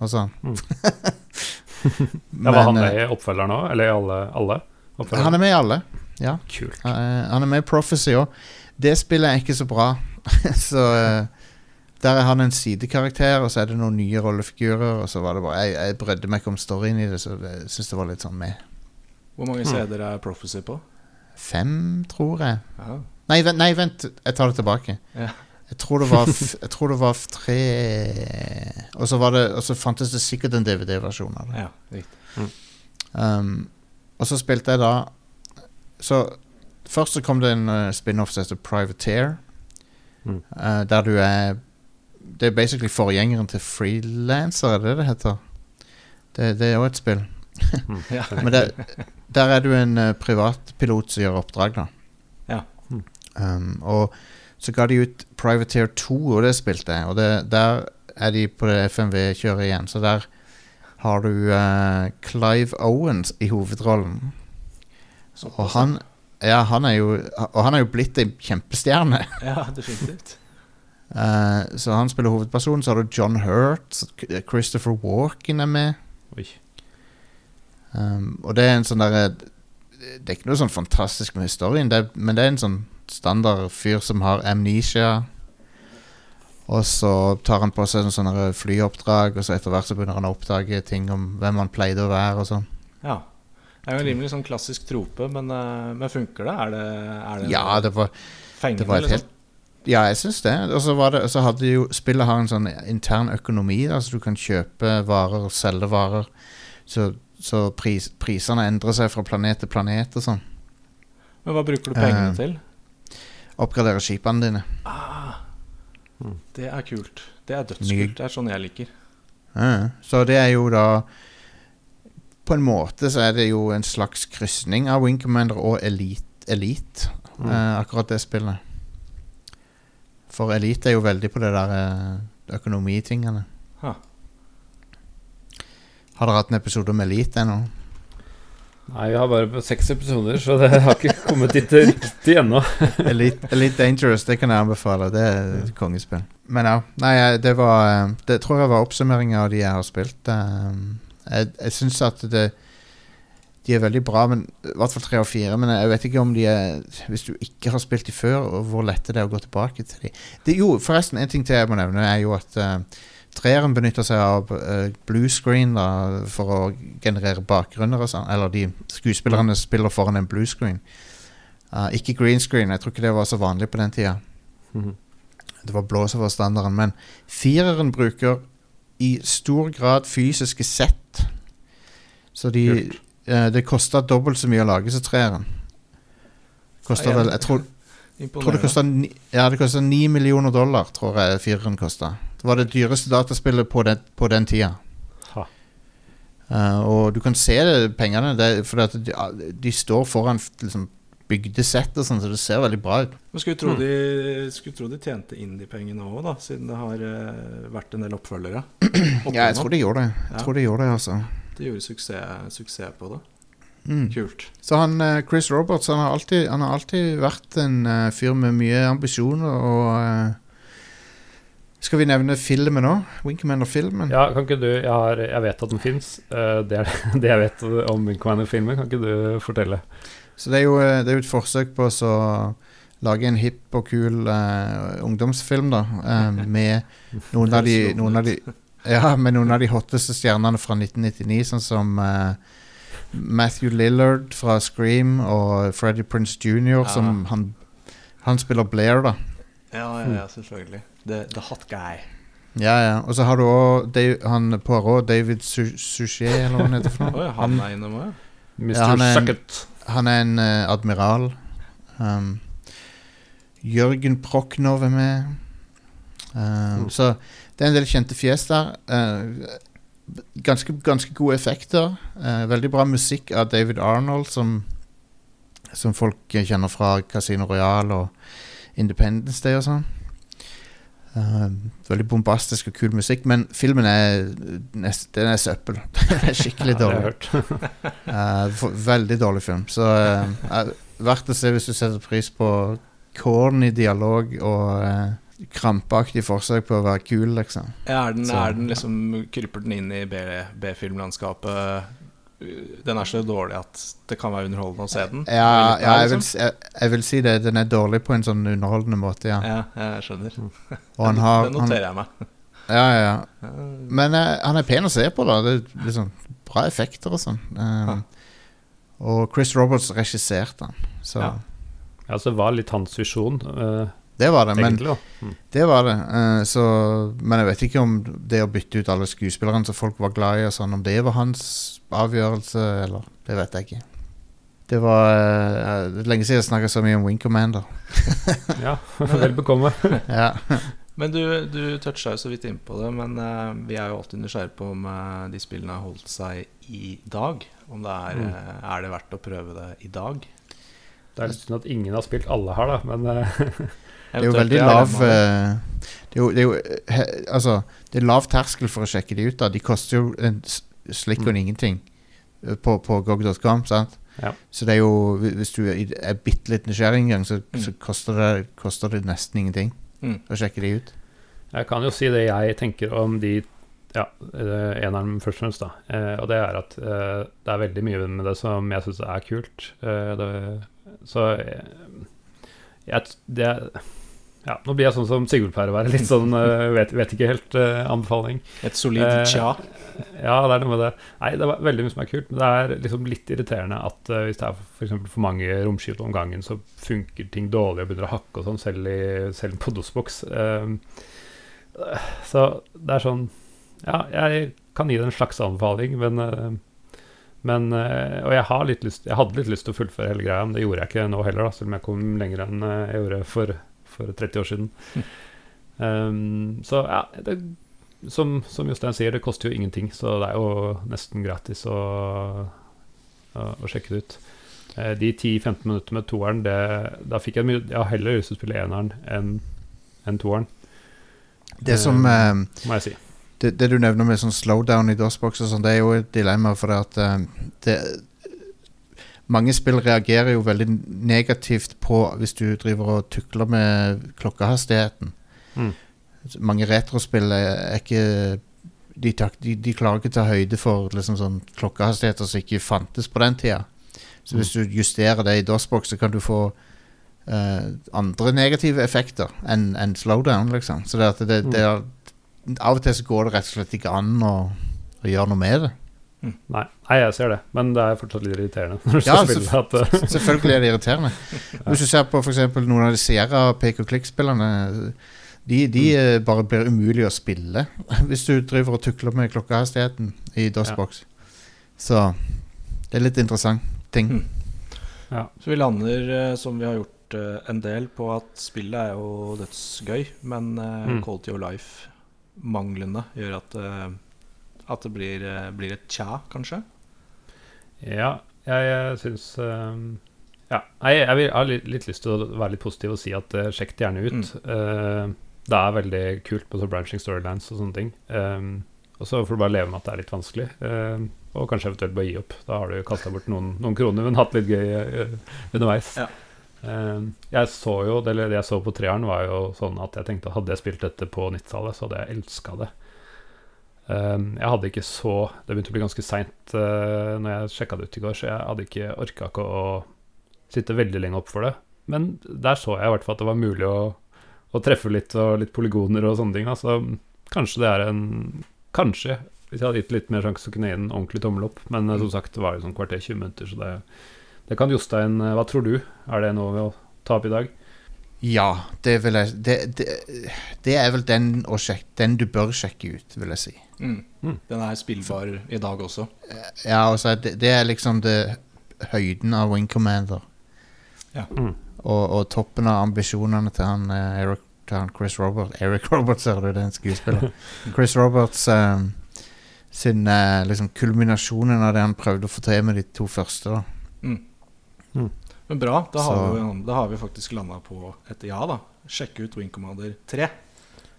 og sånn. Mm. Men, Ja, var han eh, med i oppfølgeren òg? Eller i alle? alle han er med i alle. Ja. Kult. Uh, han er med i Prophecy òg. Det spillet er ikke så bra. så uh, Der er han en sidekarakter, og så er det noen nye rollefigurer. Og så var det bare Jeg, jeg brydde meg ikke om storyen i det, så jeg syns det var litt sånn med. Hvor mange Mm. CD-er er Prophecy på? Fem, tror jeg. Ja. Nei, vent, nei, vent jeg tar det tilbake. Ja. Jeg tror det var, f jeg tror det var tre Og så, var det, og så fantes det sikkert en DVD-versjon av det. ja, riktig. Um, og så spilte jeg da Så først så kom det en uh, spin-off som heter Privateer. Mm. Uh, der du er Det er basically forgjengeren til Freelancer, er det det det heter? Det, det er òg et spill. Mm. Ja. Men det, der er du en uh, privatpilot som gjør oppdrag, da. Ja. Mm. Um, og så ga de ut Privateer 2, og det spilte jeg. Og det, der er de på det FMV-kjøret igjen. Så der har du uh, Clive Owens i hovedrollen. Og han, ja, han er jo, og han er jo blitt en kjempestjerne. Ja, definitivt. Uh, så han spiller hovedpersonen. Så har du John Hurt. Christopher Walken er med. Oi. Um, og det er en sånn derre Det er ikke noe sånn fantastisk med historien, det er, men det er en sånn standard fyr som har amnesia. Og så tar han på seg en sånne flyoppdrag, og så etter hvert så begynner han å oppdage ting om hvem han pleide å være og sånn. Ja. Det er jo en rimelig sånn klassisk trope, men, eh, men funker det? Er det, er det Ja, det var, fengende, det var liksom? helt Ja, jeg syns det. Og så var det, så hadde jo Spillet har en sånn intern økonomi, da, så du kan kjøpe varer og selge varer. Så, så pris, prisene endrer seg fra planet til planet og sånn. Men hva bruker du pengene uh, til? Oppgradere skipene dine. Ah, Mm. det er kult. Det er dødskult. Det er sånn jeg liker. Uh, så det er jo da På en måte så er det jo en slags krysning av Wing Commander og Elite, Elite Mm. uh, akkurat det spillet. For Elite er jo veldig på det der eh, økonomitingene. Ha. Har dere hatt en episode med Elite ennå? Nei, vi har bare på seks episoder, så det har ikke kommet dit riktig ennå. Elite, Elite Dangerous, det kan jeg anbefale. Det er et kongespill. Men ja, nei, det var eh, Det tror jeg var oppsummeringa av de jeg har spilt. Eh, Jeg, jeg syns at det De er veldig bra, men i hvert fall tre og fire. Men jeg vet ikke om de er Hvis du ikke har spilt de før, og hvor lett det er å gå tilbake til de. Det, jo, forresten, en ting til jeg må nevne, er jo at uh, treeren benytter seg av uh, blue screen da, for å generere bakgrunner og sånn. Eller de skuespillerne spiller foran en blue screen. Uh, ikke green screen. Jeg tror ikke det var så vanlig på den tida. Mhm. Det var blå som var standarden. Men fireren bruker i stor grad fysiske sett. Så de eh, Det kosta dobbelt så mye å lage som treeren. Kosta Ja, vel Jeg tror, tror det kosta ni, Ja, ni millioner dollar, tror jeg fireren kosta. Det var det dyreste dataspillet på den, på den tida. Ha. Eh, og du kan se det, pengene, det, for at de, de står foran liksom, bygdesett og sånn, så det ser veldig bra ut. Men skulle tro, Mm. de, skulle tro de tjente inn de pengene òg, da, siden det har uh, vært en del oppfølgere. Ja, jeg tror de gjorde det. Jeg Ja. tror de gjorde det, altså. De gjorde suksess, suksess på det. Mm. Kult. Så han, eh, Chris Roberts han har, alltid, han har alltid vært en uh, fyr med mye ambisjoner og Skal vi nevne filmen òg? Winkman og filmen? Ja, kan ikke du Jeg, har, jeg vet at den fins. det er det jeg vet om Winkman-filmen. Kan ikke du fortelle? Så det er jo, eh, det er jo et forsøk på å lage en hipp og kul uh, ungdomsfilm, da. Uh, med noen av de, noen av de Ja, med noen av de hotteste stjernene fra 1999, sånn som uh, Matthew Lillard fra Scream og Freddie Prince Jr., Ja. som han, han spiller Blair, da. Ja, ja, ja, selvfølgelig. The, the hot guy. Ja, ja. Og så har du òg han Poirot, David Su- Suchet, eller hva han heter for noe. ja, han er innom òg. Mr. Ja, han er en- Sucket. Han er en eh, admiral. Um, Jørgen Proknov er med. Um, Mm. Så det er en del kjente fjes der. Eh, ganske, ganske gode effekter. Eh, veldig bra musikk av David Arnold, som, som folk kjenner fra Casino Royal og Independence Day og sånn. Eh, veldig bombastisk og kul musikk, men filmen er, nest, den er søppel. Den er skikkelig Ja, det har dårlig. Eh, veldig dårlig film. Så eh, verdt å se hvis du setter pris på corny dialog og krampaktig forsøk på å være kul, liksom. Ja, Er den, Så- er den liksom Kryper den inn i B-filmlandskapet? Den er så dårlig at det kan være underholdende å se den? Ja, ja jeg, vil, liksom? jeg, jeg vil si det. Den er dårlig på en sånn underholdende måte, ja. Ja, jeg skjønner. Og han har det noterer jeg meg. Ja, ja, Men eh, han er pen å se på, da. Det er liksom bra effekter og sånn. Um, og Chris Roberts regisserte han, så Ja. Ja, så det var litt hans visjon, eh, det var det. Men Mm. Det var det. Uh, så, men jeg vet ikke om det å bytte ut alle skuespillerne som folk var glad i, og sånn, om det var hans avgjørelse, eller Det vet jeg ikke. Det var uh, lenge siden jeg snakka så mye om Wing Commander. Ja, vel bekomme. Ja. Men du, du toucha jo så vidt innpå det, men uh, vi er jo alltid nysgjerrige på om uh, de spillene har holdt seg i dag. Om det er, Mm. er det verdt å prøve det i dag? Det er litt synd at ingen har spilt alle her, da, men Det er jo veldig lav eh, det, er jo, det er jo eh, he, Altså, det er lav terskel for å sjekke de ut. da De koster jo en slikk og Mm. ingenting eh, på, på gog.com, sant? Ja. Så det er jo Hvis du er bitte litt nysgjerrig en gang, så, Mm. så koster, det, koster det nesten ingenting Mm. å sjekke de ut. jeg kan jo si det jeg tenker om de ja, eneren først og fremst, da. Eh, og det er at eh, det er veldig mye med det som jeg syns er kult. Eh, det, så jeg, det ja, Nå blir jeg sånn som Sigurd pleier å være. Litt sånn eh, vet, vet ikke helt eh, anbefaling. Et solid Eh, tja. Ja, det er noe med det. Nei, det er veldig mye som er kult. Men det er liksom litt irriterende at uh, hvis det er for, eksempel for mange romskip om gangen, så funker ting dårlig og begynner å hakke og sånn, selv, i, selv på DOS-boks. Uh, så det er sånn Ja, jeg kan gi det en slags anbefaling, men eh, men, eh, og jeg, lyst, jeg hadde litt lyst til å fullføre hele greia, men det gjorde jeg ikke nå heller, da, selv om jeg kom lenger enn eh, jeg gjorde for, for 30 år siden. Um, så ja, det, som, som Jostein sier, det koster jo ingenting, så det er jo nesten gratis å, å, å sjekke det ut. Uh, de 10-15 minutter med toeren, det, da fikk jeg mye Jeg har heller lyst til å spille eneren enn en toeren. Det som uh, må jeg si. det, det du nevner med sånn slowdown i DOS-boks sånn, det er jo et dilemma, for det at uh, det, Mange spill reagerer jo veldig negativt på hvis du driver og tukler med klokkehastigheten. Mm. Mange retrospill er, ikke de, tak, de, de klarer ikke å ta høyde for liksom sånn klokkehastigheter som ikke fantes på den tida. Så hvis du justerer det i DOS-boks, så kan du få uh, andre negative effekter enn en slowdown, liksom. Så det, det, det er, av og til så går det rett og slett ikke an å, å gjøre noe med det. Nei, nei, jeg ser det, men det er fortsatt litt irriterende. Ja, at, eh, Selvfølgelig er det irriterende. Hvis du ser på for eksempel noen av de Sierra pek og klikk-spillerne, de, de mm. bare blir umulig å spille hvis du driver og tukler med klokkehastigheten i DOS-boks. Så det er litt interessant ting. Mm. ja. Så vi lander, eh, som vi har gjort eh, en del, på at spillet er jo dødsgøy, men eh, Mm. quality of life-manglene gjør at, eh, at det blir, eh, blir et tja, kanskje. Ja, jeg, jeg syns ehm, Ja, jeg, jeg, vil, jeg har litt, litt lyst til å være litt positiv og si at uh, sjekk det gjerne ut. Eh, det er veldig kult på branching storylines og sånne ting. Ehm, og så får du bare leve med at det er litt vanskelig, uh, og kanskje eventuelt bare gi opp. Da har du kasta bort noen, noen kroner, men hatt litt gøy eh, underveis. Ja. Jeg så jo, eller det jeg så på treeren, var jo sånn at jeg tenkte at hadde jeg spilt dette på 90-tallet, så hadde jeg elska det. Ehm, jeg hadde ikke så Det begynte å bli ganske seint uh, når jeg sjekka det ut i går, så jeg hadde ikke orka ikke å sitte veldig lenge opp for det. Men der så jeg i hvert fall at det var mulig å, å treffe litt, og litt polygoner og sånne ting. Da. Så kanskje det er en Kanskje, hvis jeg hadde gitt litt mer sjanse, så kunne jeg gi en ordentlig tommel opp. Men eh, som sagt, det var jo sånn kvarter 20 minutter, så det, det kan Jostein eh, Hva tror du? Er det noe vi å ta opp i dag? Ja, det vil jeg Det, det, det er vel den, å sjekke, den du bør sjekke ut, vil jeg si. Mm. Mm. Den er spillbar i dag også. Ja, altså, det, det er liksom det høyden av Wing Commander. Mm. Og, og toppen av ambisjonene til han, eh, Eric, til han Chris Robert Eric Roberts er det, den skuespilleren? Chris Roberts eh, sin eh, liksom kulminasjonen av det han prøvde å få til med de to første. da Men bra, da har, vi, da har vi faktisk landa på et ja, da. Sjekke ut Wing Commander 3.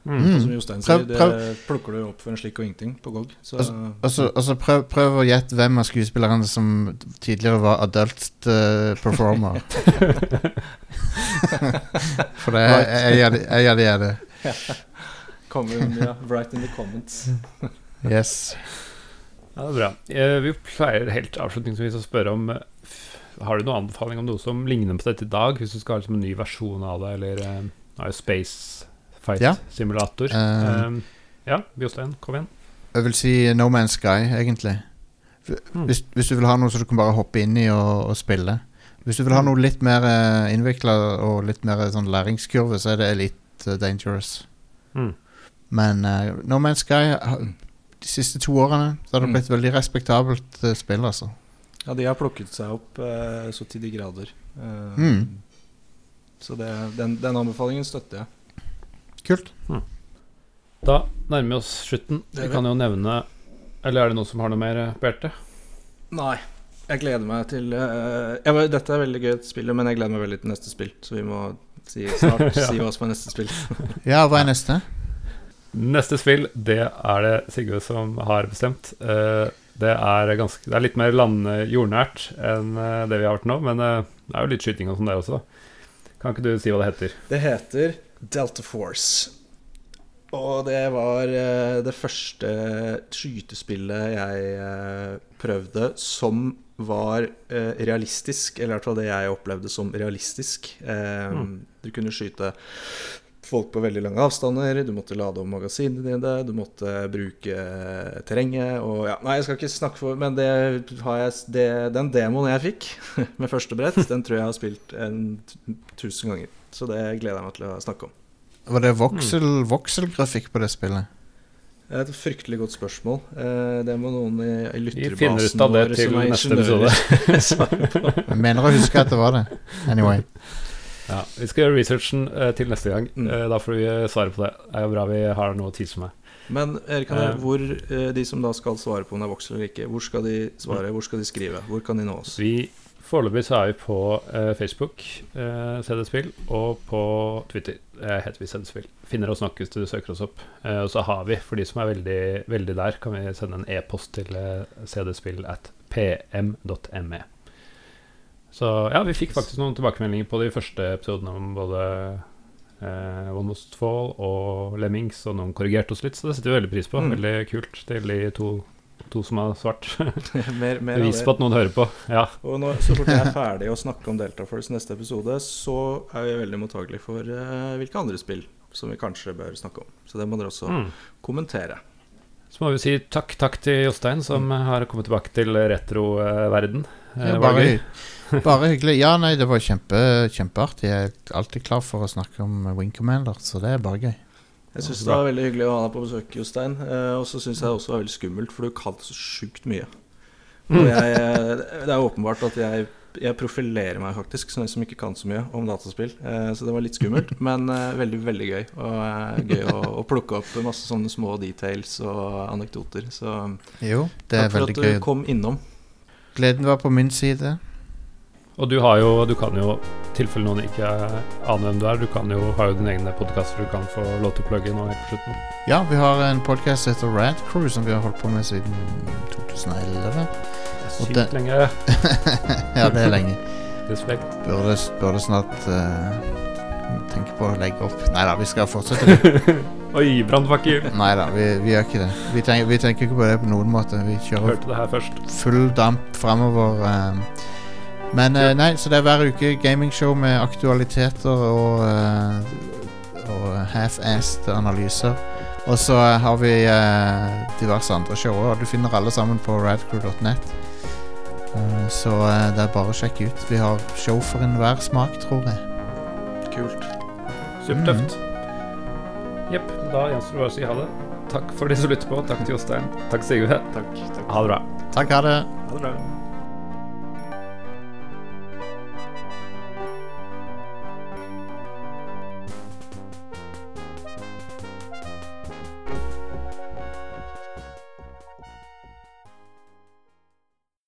Mm. Mm. Som Jostein sier, det prøv. plukker du opp for en slik og ingenting på GOG. Så Og så altså prøv, prøv å gjette hvem av skuespillerne som tidligere var adult uh, performer. For det er jeg av de- er det. kommer ja, right in the comments. Yes. Ja, det er bra. Eh, vi pleier helt avslutningsvis å spørre om eh, Har du noen anbefaling om noe som ligner på dette i dag? Hvis du skal ha liksom, en ny versjon av det, eller uh, Space Fight Ja. Simulator. Um, ja, Jostein, kom igjen. Jeg vil si No Man's Sky, egentlig. Hmm. Hvis, hvis du vil ha noe som du kan bare hoppe inn i og, og spille. Hvis du vil ha noe litt mer innvikla og litt mer sånn læringskurve, så er det litt dangerous. Mm. Men uh, No Man's Sky De siste to årene Så har det Mm. blitt veldig respektabelt spill, altså. Ja, de har plukket seg opp eh, så til de grader. Eh, Mm. Så det, den, den anbefalingen støtter jeg. Kult. Da nærmer vi oss slutten. Vi kan jo nevne Eller er det noen som har noe mer eh, på hjertet? Nei. Jeg gleder meg til uh, jeg, Dette er veldig gøy, spillet, men jeg gleder meg veldig til neste spill. Så vi må si, snart Ja. si hva som er neste spill. Ja, hva er neste? Neste spill, det er det Sigurd som har bestemt. Eh, det, er ganske, det er litt mer land jordnært enn eh, det vi har vært nå, men eh, det er jo litt skyting og sånn der også. Kan ikke du si hva det heter? Det heter Delta Force. Og det var eh, det første skytespillet jeg eh, prøvde som var eh, realistisk, eller i hvert fall det jeg opplevde som realistisk. Eh, Mm. Du kunne skyte folk på veldig lange avstander, du måtte lade om magasinene dine, du måtte bruke terrenget og ja, Nei, jeg skal ikke snakke for Men det har jeg, det, den demoen jeg fikk med første brett, den tror jeg har spilt en tusen ganger. Så det gleder jeg meg til å snakke om. Var det voksel, vokselgrafikk på det spillet? Det er et fryktelig godt spørsmål. Eh, det må noen i, i Vi finner ut lytterbasen av det vår til som er neste ingeniører svare på. Jeg mener å huske at det var det. Anyway. Ja, Vi skal gjøre researchen uh, til neste gang. Mm. Uh, da får vi eh, svare på det. Det er jo bra vi har noe å tease med. Men Erik, kan jeg- hvor de som da skal svare på om det er voksel eller ikke, hvor skal de svare? Hvor skal de skrive? Hvor kan de nå oss? Vi Foreløpig så er vi på Facebook, CD-spill, og på Twitter heter vi CD-spill. Finner oss nok hvis du søker oss opp. Og så har vi, for de som er veldig, veldig der, kan vi sende en e-post til cdspill at pm.me. Så ja, vi fikk faktisk noen tilbakemeldinger på de første episodene om både eh, One Must Fall og Lemmings, og noen korrigerte oss litt, så det setter vi veldig pris på. Mm. Veldig kult til de to, to som har svart. mer, mer Bevis på at noen hører på. Ja. Og når, så fort jeg er ferdig å snakke om Delta Force neste episode, så er vi veldig mottagelige for eh, hvilke andre spill som vi kanskje bør snakke om. Så det må dere også Mm. kommentere. Så må vi si takk, takk til Jostein, som har kommet tilbake til retroverden. Eh, Ja, bare, hyggelig. Ja, nei, det var kjempe, kjempeartig. Jeg er alltid klar for å snakke om Wing Commander, så det er bare gøy. Jeg syns det var veldig hyggelig å ha deg på besøk, Jostein. Eh, og så syns jeg det også var veldig skummelt, for du kan så sjukt mye. Mm. Jeg, eh, det er åpenbart at jeg, jeg profilerer meg faktisk som en som ikke kan så mye om dataspill. Eh, så det var litt skummelt, men eh, veldig, veldig gøy. Og eh, gøy å, å plukke opp masse sånne små details og anekdoter. Så Jo, det er takk for veldig at du gøy. kom innom. Gleden var på min side. Og du har jo, du kan jo, i tilfelle noen ikke aner hvem du er, du kan jo, ha jo din egen podkast du kan få lov til å plugge nå helt på slutten. Ja, vi har en podkast som heter Rad Crew, som vi har holdt på med siden 2011. Og Sykt det- lenge. ja, det er lenge. Respekt. Burde, burde snart uh, tenke på å legge opp. Nei da, vi skal fortsette det. Oi, brannfakkel! Nei da, vi, vi gjør ikke det. Vi tenker, vi tenker ikke på det på noen måte. Vi kjører Hørte det her først. full damp framover. eh. Men uh, nei, så det er hver uke gamingshow med aktualiteter og, uh, og half-assed analyser. Og så eh, har vi diverse andre show, og du finner alle sammen på radcrew.net. Eh, så det er bare å sjekke ut. Vi har show for enhver smak, tror jeg. Kult. Supertøft. Jepp, da gjenstår det bare å si ha det. Takk for de som lytter på. Takk til Jostein. Takk, Sigurd. Takk. takk. Ha det bra. Takk, ha det. Ha det bra.